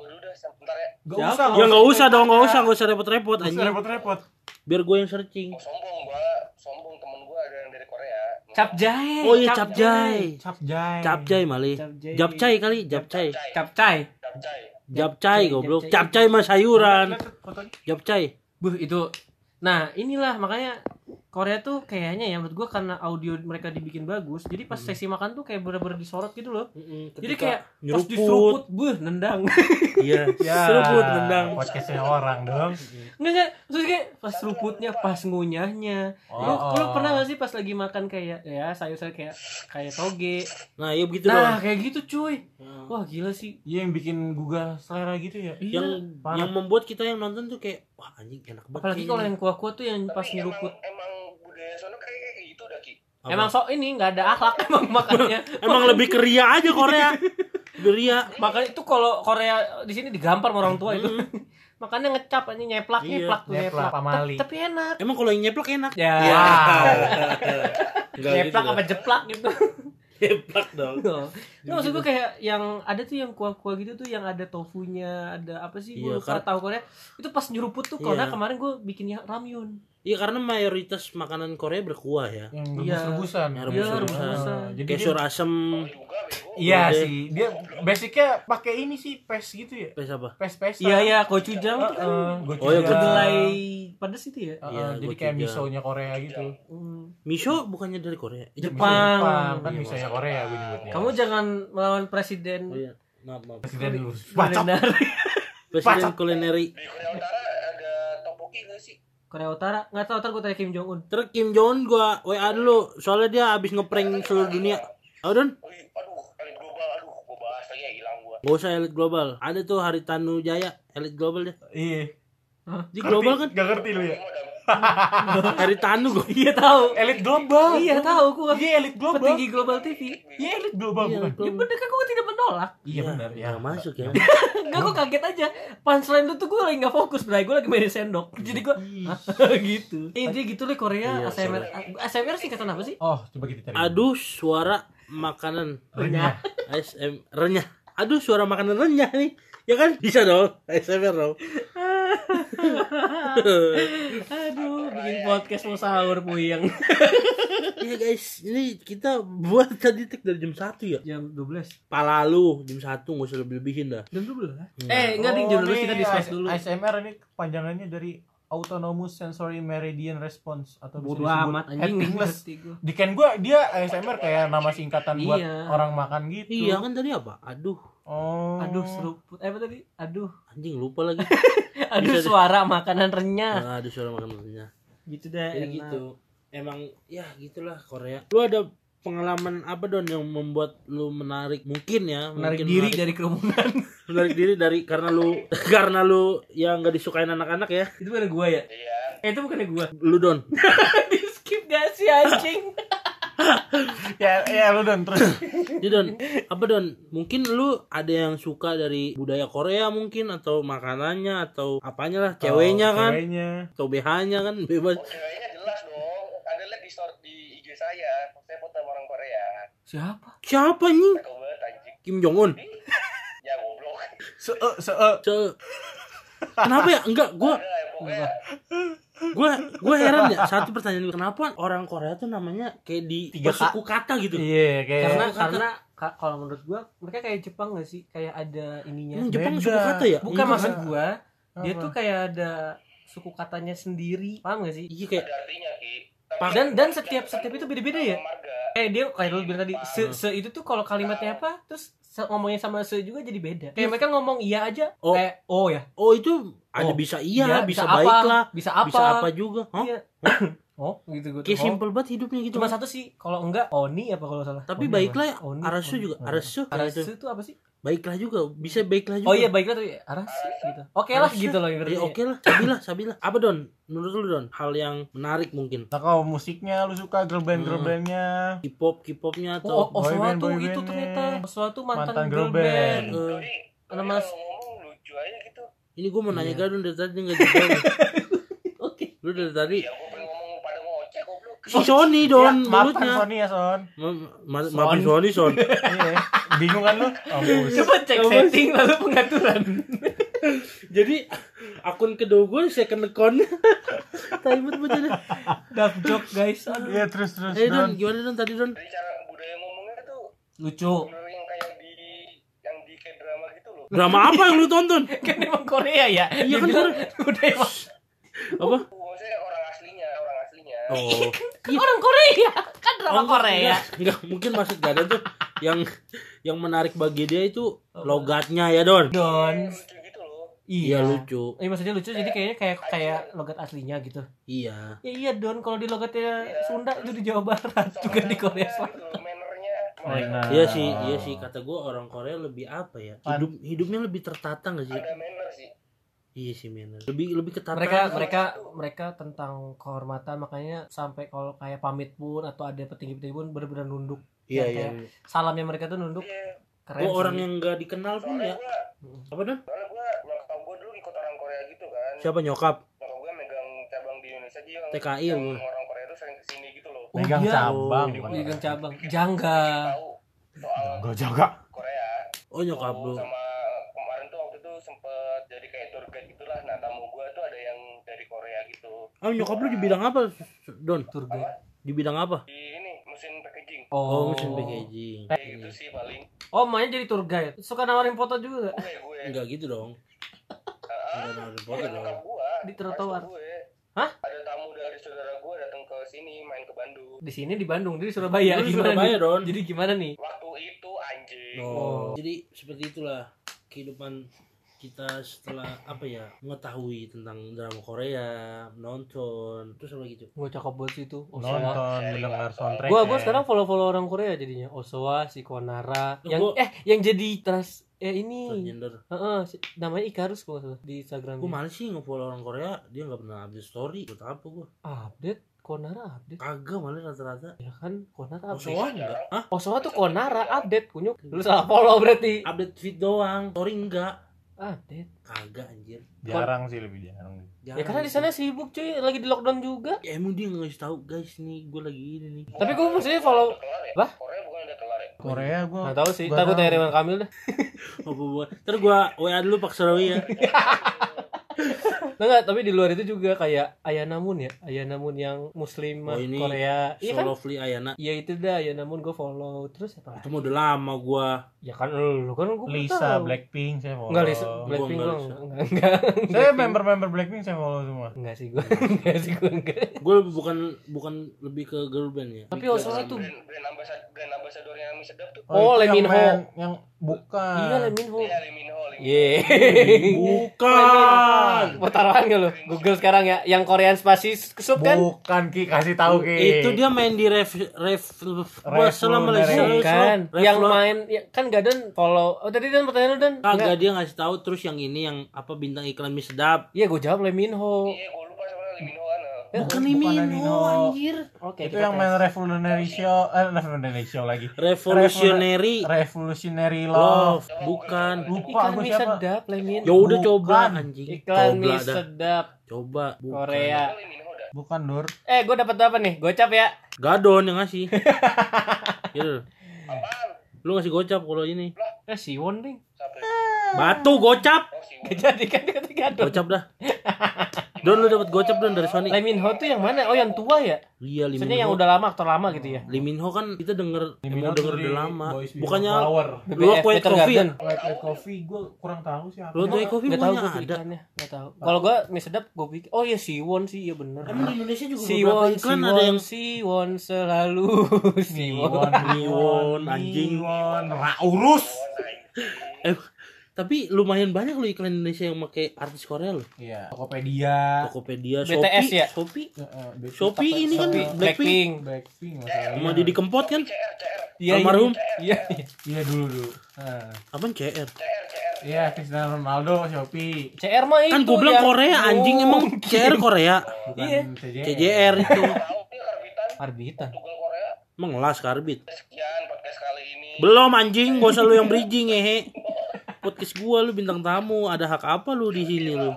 sebentar ya Gak Siapa? usah. Ya nggak usah dong, nggak usah, nggak usah repot-repot Gak usah anjing. repot-repot. Biar gue yang searching. Oh, sombong gue sombong temen gue ada yang dari Korea Cap jahe. Oh iya capjay. Capjay. Capjay mali. Japcay kali, japcay. Capcay. capcay Japcay goblok. Capcay mah sayuran. Japcay. Buh itu. Nah, inilah makanya Korea tuh kayaknya ya menurut gua karena audio mereka dibikin bagus, jadi pas sesi makan tuh kayak bener-bener disorot gitu loh. Jadi kayak pas nyeruput. diseruput, buh, nendang. Iya. Ya. Seruput nendang. Podcastnya orang dong. Enggak enggak, maksudnya kayak pas seruputnya, pas ngunyahnya. Lu, Oh, lu oh. pernah gak sih pas lagi makan kayak ya sayur-sayur kayak kayak toge. Nah, iya begitu Nah, dong. kayak gitu cuy. Wah, gila sih. Iya yang bikin gugah selera gitu ya. Yang parah. yang membuat kita yang nonton tuh kayak wah anjing enak banget. Apalagi kalau yang kuah-kuah tuh yang pas nyeruput. emang, emang Apa? Emang sok ini nggak ada akhlak emang makannya. emang lebih keria aja Korea. Beria. Makanya itu kalau Korea di sini digampar sama orang tua itu. Makannya ngecap aja nyeplak Iya, nyeplak tuh nyeplak, nyeplak. pamali. Ta- Tapi enak. Emang kalau yang nyeplak enak. Ya. Enggak nyeplak gitu apa jeplak gitu. Nyeplak dong. Nggak, maksud gue kayak yang ada tuh yang kuah-kuah gitu tuh yang ada tofunya, ada apa sih? Iya, Gue lupa tahu Korea. Itu pas nyeruput tuh karena Iya. kemarin gue bikinnya ramyun. Iya karena mayoritas makanan Korea berkuah ya. Yang Iya. rebus-rebusan. Yang Iya, rebus-rebusan. rebus-rebusan. Jadi Kayak dia- sur asem. Iya Udah. sih. Dia basicnya pakai ini sih pes gitu ya. Pes apa? Pes-pes. Iya ya, gochujang tuh kan Oh, iya, kedelai pedas itu ya. Iya, jadi gua kayak misonya Korea gitu. Hmm. Miso bukannya dari Korea? Eh, Jepang. Jepang kan Iya, misonya Korea gue nyebutnya. Kamu jangan melawan presiden Oh iya. Maaf, maaf. presiden kulineri. Presiden kulineri. Korea Utara nggak tahu ntar gue tanya Kim Jong Un Terus Kim Jong Un gua WA dulu soalnya dia habis ngeprank seluruh dunia. Tahu Don? Gak usah elit global. Ada tuh Haritanu Jaya, elit global deh. Iya. Di global kan Gak ngerti lu ya. Haritanu gua. iya tahu Elit global. iya tahu gue Iya, elit global. petinggi global TV Iya, elit global Iya, bukan. ya bener kan gue tidak menolak Iya benar ya. Nggak masuk ya. Enggak gue kaget aja Punchline itu tuh gue lagi gak fokus Bray Gue lagi main sendok Jadi gue gitu Intinya gitu deh Korea Iya, ASMR ASMR singkatan apa sih? Oh, coba kita cari. Aduh, suara makanan Renyah. ASM renyah. Aduh, suara makanan renyah nih. Ya kan? Bisa dong. ASMR dong. Aduh bikin podcast mau sahur puyeng Iya guys, ini kita buat tadi tik dari jam 1 ya. Jam 12 Pala lu jam 1 gak usah lebih-lebihin dah. Jam 12 Eh enggak ding jam 12 kita discuss dulu ASMR ini panjangannya dari Autonomous Sensory Meridian Response atau bisa Bodo disebut amat anjing Actingless. Di Ken gua dia ASMR kayak nama singkatan buat Iya. orang makan gitu. Iya kan tadi apa? Aduh, Oh. Aduh seruput Eh apa tadi? Aduh anjing lupa lagi. Aduh suara makanan renyah Ah, Aduh, suara makanan renyah. Gitu deh Jadi enak. gitu. Emang ya gitulah Korea. Lu ada pengalaman apa don yang membuat lu menarik mungkin ya Menarik mungkin diri menarik, dari kerumunan menarik diri dari karena lu karena lu yang nggak disukain anak-anak ya Itu bukan gua ya? Iya. Eh itu bukannya gua lu don Di skip gak sih anjing? Ya ya lu don terus. Jadi don apa don mungkin lu ada yang suka dari budaya Korea mungkin atau makanannya atau apanya lah ceweknya Oh, kan Ceweknya. atau BH-nya kan bebas Oh, ceweknya jelas dong. Ada lihat di story di IG saya. Saya foto sama orang Korea. Siapa? siapa nih. Kim Jong Un Ya goblok. Se se Se- kenapa ya enggak gua Ada gua gua heran ya satu pertanyaan gua, kenapa orang Korea tuh namanya kayak di Tiga bersuku kata gitu Iya kayak Karena Kata- karena ka- kalau menurut gua mereka kayak Jepang gak sih? Kayak ada ininya. Emang Jepang Beda. suku kata ya Bukan Iya. maksud gua, dia tuh kayak ada suku katanya sendiri. Paham gak sih? iya kayak Ada artinya Ki. Dan dan setiap setiap itu beda-beda ya. Eh dia kayak dulu bilang tadi se, se itu tuh kalau kalimatnya apa terus ngomongnya sama se juga jadi beda. Kayak mereka ngomong iya aja Oh. kayak oh ya. oh itu ada Oh. bisa iya, Iya, bisa, bisa baik apa, lah bisa apa. bisa apa juga Hah? Iya. oh, gitu gitu. kayak Oh. simple banget hidupnya gitu Cuma satu sih, kalau enggak Oni apa kalau salah? tapi Oni baiklah ya arasu juga arasu Arasu itu apa sih? Baiklah juga bisa baiklah juga Oh iya baiklah tuh ya. Arasu gitu. Oke lah Arasu. gitu loh ya oke lah sabila sabila apa don menurut lu don hal yang menarik mungkin Nah, kalau musiknya lu suka girl band girl bandnya K-pop K-popnya Oh, atau oh, boy band, boy itu ternyata Oswatu mantan, Mantan girl girl band. band. Kalau ngomong lucu aja gitu. ini gue mau nanya Iya. gadun dari tadi nggak jawab Oke. lu dari tadi Ya gue pengen ngomong pada ngoceh goblok. si Sony don ya, maafkan mulutnya Sony ya Son Ma- ma- maafin Sony Son iya bingung kan lu Mampus. Coba cek setting lalu pengaturan. jadi akun kedua gue second account Taimut baca deh Dark joke guys. Aduh. iya terus terus Eh Don Don gimana Don tadi Don Dari cara budaya ngomongnya tuh Lucu. bener yang kayak di yang di kayak drama gitu loh. drama apa yang lu tonton Kan emang Korea ya. Iya kan, Udah emang apa Maksudnya orang aslinya, orang aslinya. oh kan orang Korea. Kan drama Oh, Korea. enggak, enggak, mungkin maksud gak ada tuh yang yang menarik bagi dia itu logatnya ya Don Don. Lucu gitu loh. iya Iya. lucu Eh maksudnya lucu jadi kayaknya kayak kayak logat aslinya gitu. iya Ya iya Don kalau di logatnya Sunda itu di Jawa Barat juga di Korea Selatan. Gitu, mannernya. Nah. iya sih iya sih kata gue orang Korea lebih apa ya hidup hidupnya lebih tertata gak sih Ada manner sih. iya sih manner lebih lebih ketata mereka mereka mereka tentang kehormatan makanya sampai kalau kayak pamit pun atau ada petinggi-petinggi pun benar-benar nunduk iya yang iya salamnya mereka tuh nunduk Iya. keren oh orang sih. yang nggak dikenal pun ya gua, apa Don soalnya gua nyokap gua dulu ikut orang Korea gitu kan. siapa nyokap Nyokap gua megang cabang di Indonesia dia yang, TKI yang lu. orang Korea tuh sering ke sini gitu loh. Oh, megang iya. cabang Oh, Pegang cabang jangga Gak jaga Korea. oh nyokap lu sama kemarin tuh waktu itu sempet jadi kayak tour guide gitulah. Nah tamu gua tuh ada yang dari Korea gitu. oh nyokap lu di bidang apa Don tour guide di bidang apa Di. Oh oh mesin packaging Kayak gitu sih paling. oh makanya jadi tour guide suka nawarin foto juga gak? Gue gue. enggak gitu dong Ah, enggak nawarin foto dong. Di trotoar. Gue. Hah? Ada tamu dari saudara gua datang ke sini main ke Bandung. di sini di Bandung di Surabaya di gimana Surabaya, nih? Don. jadi gimana nih Waktu itu anjing. Oh. Jadi seperti itulah kehidupan kita setelah apa ya mengetahui tentang drama Korea nonton terus apa gitu Gue cakep banget sih itu. nonton mendengar soundtrack Gue gue sekarang follow follow orang Korea jadinya. Osowa, si Konara, yang gua- eh yang jadi trans eh ini. transgender Heeh, si- namanya Ikarus nggak salah di Instagram. gue malas sih nge-follow orang Korea dia nggak pernah update story buat apa gue Update Konara update. kagak malah rata-rata Ya kan Konara update. Osowa enggak Hah? Osowa tuh Konara update kunyuk. Lu salah follow berarti. update feed doang story enggak Update. kagak anjir jarang sih lebih jarang Ya karena di sana sibuk cuy, lagi di lockdown juga. ya emang dia nggak tahu guys nih gue lagi ini nih Tapi gue maksudnya follow Kelar ya? Bah? Korea bukan udah kelar ya? Korea gue Nggak tahu sih, Gua ntar gue tahu. tanya Ridwan Kamil deh apa buat ntar gue wa dulu pak Sarawi ya Nah, enggak, tapi di luar itu juga kayak Ayana Moon ya Ayana Moon yang muslim Oh, ini Korea Iya so kan? lovely Ayana Iya itu dah Ayana Moon gue follow Terus apa itu udah lama gue Ya kan lu kan gue Lisa Blackpink saya follow. Enggak Lisa Blackpink Gua enggak Enggak. Saya member-member Blackpink saya follow semua. Enggak sih gue Enggak sih gue enggak. Gue bukan bukan lebih ke girl band ya. Tapi Osowa tuh Brand, brand, ambasad, brand ambasadornya mie sedap tuh. Oh, itu Lee yang Min Ho. main- yang bukan. Iya Lee Min Ho. Iya, Lee Min Ho. Yeay bukan. Mau taruhan gak lu? Google sekarang ya. Yang Korean Spasis Sup kan? bukan Ki. Kasih tahu Ki. Itu dia main di ref ref selama Revolutionary. Bukan. Yang Revlo- main ya, Kan gak dan follow Oh tadi dan pertanyaan lu dan kagak dia ngasih tahu terus yang ini yang apa bintang iklan mie sedap. Iya gue jawab Lee Min Ho. Iya, gue lupa sebenarnya Lee Min Ho kan. Ya, bukan bukan Lee Min Lee Min Ho Ho. anjir. Oke itu kita yang main Revolutionary Show eh Revolutionary Show lagi. Revolutionary Revolutionary love. Love. Bukan. lupa. Iklan mie siapa. Sedap Lee Min ya udah coba anjing. Iklan mie sedap. Coba bukan. Korea. Bukan Nur. Eh gue dapat apa nih? Gocap ya. Gadon yang ngasih. Gitu Apaan? Lu ngasih gocap kalau ini Eh Siwon ding Siapa? Batu gocap. Oh, jadi kan ketiga dong gocap dah. Don lu dapat gocap don dari Sony. Lee Min Ho tuh yang mana? Oh yang tua ya? iya Lee Min yang Ho. udah lama aktor lama gitu ya? Lee Min Ho kan kita denger emang Ho denger udah lama. Bukannya lu ya Garden. White White Coffee gue kurang tahu siapa lu tuh Coffee Gak tau punya gue ada. iklannya Gak tau Kalau gue mie sedap gue pikir Oh iya Siwon sih Iya bener. Emang di Indonesia juga Siwon iklan Siwon ada yang Siwon selalu. Siwon Miwon, anjing. Miwon, Raurus. Tapi lumayan banyak lo iklan Indonesia yang pakai artis Korea lo Iya, Tokopedia. Tokopedia BTS Shopee ya? Shopee Heeh, Basic Shopee ini kan Blackpink Blackpink Blackpink masalahnya. sama Didi Kempot kan. Iya iya. Almarhum. Iya iya. Iya dulu dulu. Nah, apaan CR CR, CR. iya Cristiano Ronaldo Shopee. CR mah itu kan gue bilang Korea anjing emang CR Korea Iya. CJR. CJR itu karbitan Arbitan Tunggal Korea. emang ngelas karbit Sekian podcast kali ini. belum anjing gak usah lu yang bridging hehe podcast gua lu bintang tamu ada hak apa lu di sini lu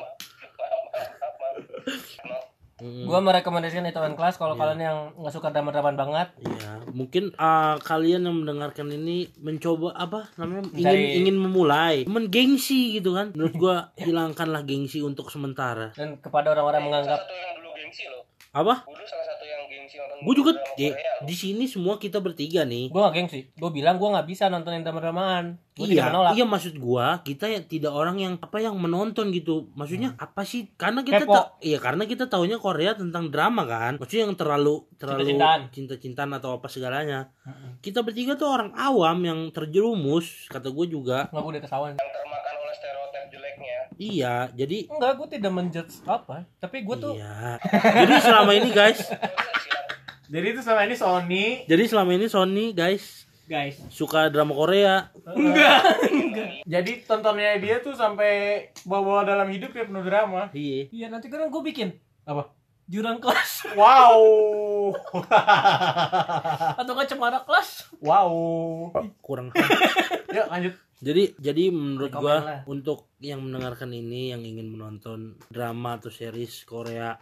Mm, Gue merekomendasikan itu kelas kalau kalian yang nggak suka drama-drama banget Iya, mungkin uh, kalian yang mendengarkan ini mencoba apa namanya ingin Mencari- ingin memulai, men gengsi gitu kan. Menurut gua hilangkanlah gengsi untuk sementara. dan kepada orang-orang yang menganggap Satu yang dulu gengsi loh. Apa? Dulu salah satu nonton Gue juga di, di sini semua kita bertiga nih. gue gak gengsi gue bilang gue nggak bisa nontonin drama-dramaan gue tidak Iya, menolak iya maksud gua kita ya tidak orang yang apa yang menonton gitu. Maksudnya apa sih? Karena kita Hmm. Ta- iya karena kita taunya Korea tentang drama kan. Maksudnya yang terlalu terlalu Cinta-cintaan. cinta-cintaan atau apa segalanya. Kita bertiga tuh orang awam yang terjerumus kata gue juga. nggak gue atas awan Yang termakan oleh stereotip jeleknya. Iya, jadi enggak gue tidak menjudge apa tapi gue tuh Iya. Jadi selama ini guys, Jadi itu selama ini Sony. jadi selama ini Sony guys guys suka drama Korea. Jadi tontonnya dia tuh sampai bawa-bawa dalam hidup ya penuh drama. Iya. iya nanti kan gue bikin Apa? jurang kelas Wow. atau nggak cemara kelas wow. Kurang. Yuk lanjut. Jadi jadi menurut gua lah. untuk yang mendengarkan ini yang ingin menonton drama atau series Korea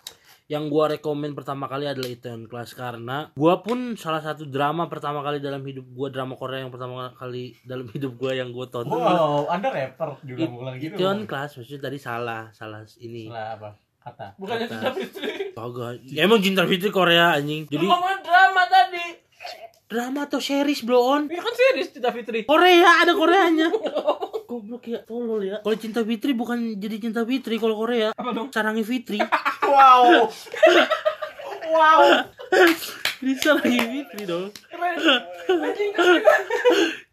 yang gua rekomen pertama kali adalah Itaewon Class karena gua pun salah satu drama pertama kali dalam hidup gua drama Korea yang pertama kali dalam hidup gua yang gua tonton Wow, Anda rapper juga ngulang gitu. Itaewon Class maksudnya tadi salah salah ini. Lah apa? Kata. bukannya cinta fitri? Kagak ya, emang cinta fitri Korea anjing. Jadi ngomongin drama tadi. Drama atau series bro on? Ya kan serius cinta fitri. Korea ada Koreanya goblok ya tolol ya. Kalau cinta fitri bukan jadi cinta fitri kalau Korea. Apa dong? Sarangi fitri. Wow. wow. jadi sarangi fitri dong.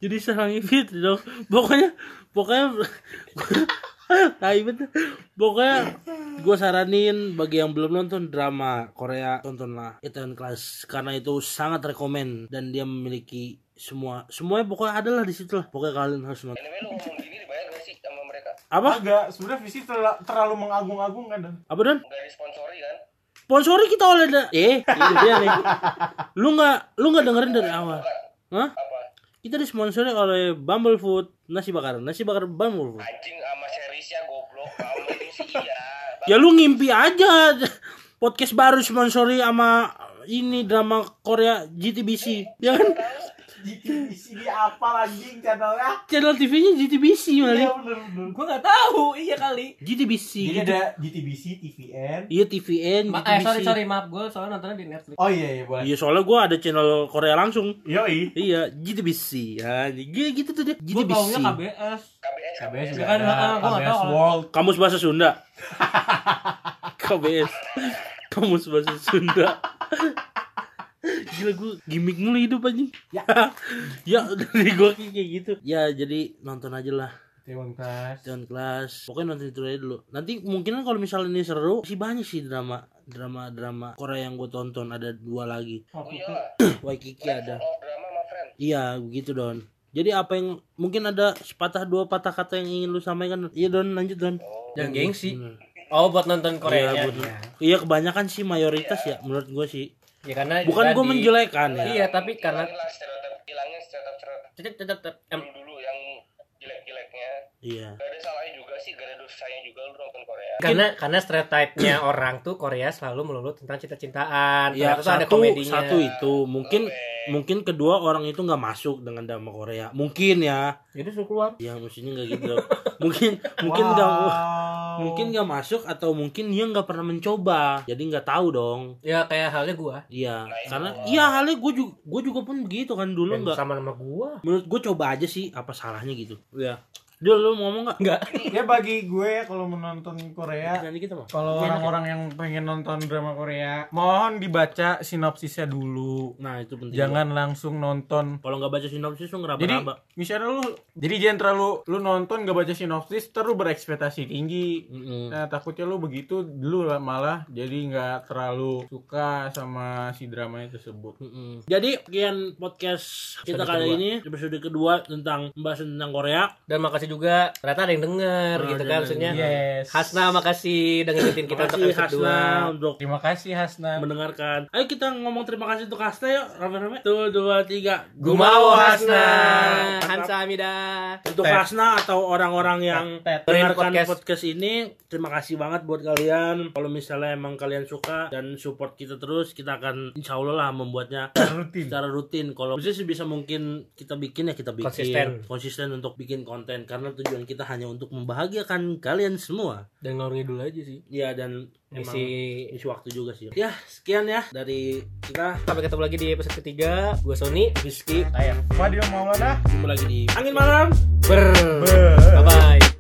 Jadi sarangi fitri dong. Pokoknya pokoknya betul. Pokoknya gue saranin bagi yang belum nonton drama Korea tontonlah. Itaewon Class karena itu sangat rekomen dan dia memiliki semua semuanya pokoknya ada lah di situ lah. Pokoknya kalian harus nonton. Anyway lu ngomong gini dibayar gak sih sama mereka? Apa? Agak sebenarnya visi terla- terlalu mengagung-agungkan dan. Apa don? Nggak disponsori kan? Sponsori kita oleh da eh itu dia nih. Lu nggak lu nggak dengerin dari awal. Hah? apa? Kita disponsori oleh Bumble Food nasi bakar. Nasi bakar Bumble Food. Anjing sama serisnya goblok. Kamu itu sih iya. Ya lu ngimpi aja. Podcast baru sponsori sama ini drama Korea GTBC ya kan GTVC di apa anjing channelnya? channel TV-nya GTBC Iya malah bener bener. Gue nggak tahu, iya kali. GTBC Jadi ada GTVC, TVN. iya TVN Ma GTBC eh sorry sorry maaf gue soalnya nontonnya di Netflix. Oh iya iya boleh. iya soalnya gue ada channel Korea langsung Yoi. iya GTBC ya gitu, gitu tuh dia Gue taunya GTBC KBS. KBS KBS Ya juga kan, ada. KBS tahu. World. kamus bahasa Sunda KBS kamus bahasa Sunda Gila gue gimmick mulu hidup aja Ya. Ya dari gue kayak gitu. Ya jadi nonton aja lah. Taiwan Class. Jangan kelas Pokoknya nonton itu aja dulu. Nanti mungkin kalau misalnya ini seru Sih banyak sih drama Drama-drama Korea yang gue tonton. Ada dua lagi. Oh iyalah Waikiki ada. oh drama my friend Iya begitu Don. Jadi apa yang mungkin ada sepatah dua patah kata yang ingin lu sampaikan? Iya Don. Lanjut Don. Jangan gengsi. Bener. Oh buat nonton Korea. Iya, buat- iya kebanyakan sih mayoritas ya menurut gue sih Ya karena bukan gue menjelekan ya. Iya tapi karena hilangin lah stereotip stereotip stereotip tetap tetap tetap em, dulu yang jelek-jeleknya. Iya. Gak ada gak dosanya juga lu nonton Korea karena karena stereotype-nya orang tuh Korea selalu melulu tentang cinta-cintaan. ya tuh ada satu komedinya. satu itu mungkin mungkin kedua orang itu nggak masuk dengan drama Korea mungkin ya Jadi suruh keluar. ya mestinya nggak gitu mungkin mungkin nggak Wow. mungkin nggak masuk atau mungkin dia nggak pernah mencoba jadi nggak tahu dong Ya kayak halnya gua. iya karena iya halnya gue juga gue juga pun begitu kan dulu nggak sama nama gua. menurut gue coba aja sih apa salahnya gitu ya dia lu mau ngomong nggak Enggak. Ya bagi gue ya kalau menonton Korea nanti kita mah Kalau orang-orang yang pengen nonton drama Korea, mohon dibaca sinopsisnya dulu. nah itu penting Jangan langsung nonton. kalau nggak baca sinopsis lu Jadi, ngeraba-raba misalnya lu, jadi jangan terlalu lu nonton gak baca sinopsis, terus berekspektasi tinggi. Mm-mm. Nah takutnya lu begitu dulu lah malah jadi nggak terlalu suka sama si dramanya tersebut. Mm-mm. Jadi sekian podcast kita kali ini episode kedua tentang membahas tentang Korea. Dan makasih juga ternyata ada yang denger Oh, gitu kan maksudnya. Yes. Hasna makasih dengerin kita Terima untuk episode Hasna 2. untuk Terima kasih Hasna. mendengarkan. Ayo kita ngomong terima kasih untuk Hasna yuk. Rame-rame. Tuh dua tiga. Gumawo Hasna. Hansa Amida. Untuk Tet. Hasna atau orang-orang yang Tet. mendengarkan Podcast. podcast. ini, terima kasih banget buat kalian. Kalau misalnya emang kalian suka dan support kita terus, kita akan insya Allah lah membuatnya Rutin. secara rutin kalau bisa sih bisa mungkin kita bikin ya kita bikin Konsisten. konsisten untuk bikin konten karena tujuan kita hanya untuk membahagiakan kalian semua Dan ngalor ngidul aja sih. ya dan Isi isi waktu juga sih ya sekian ya dari kita sampai ketemu lagi di episode ketiga. Gua Sony. Rizky Saya Fadil Maulana. ketemu lagi di angin malam Ber. Ber. Bye bye.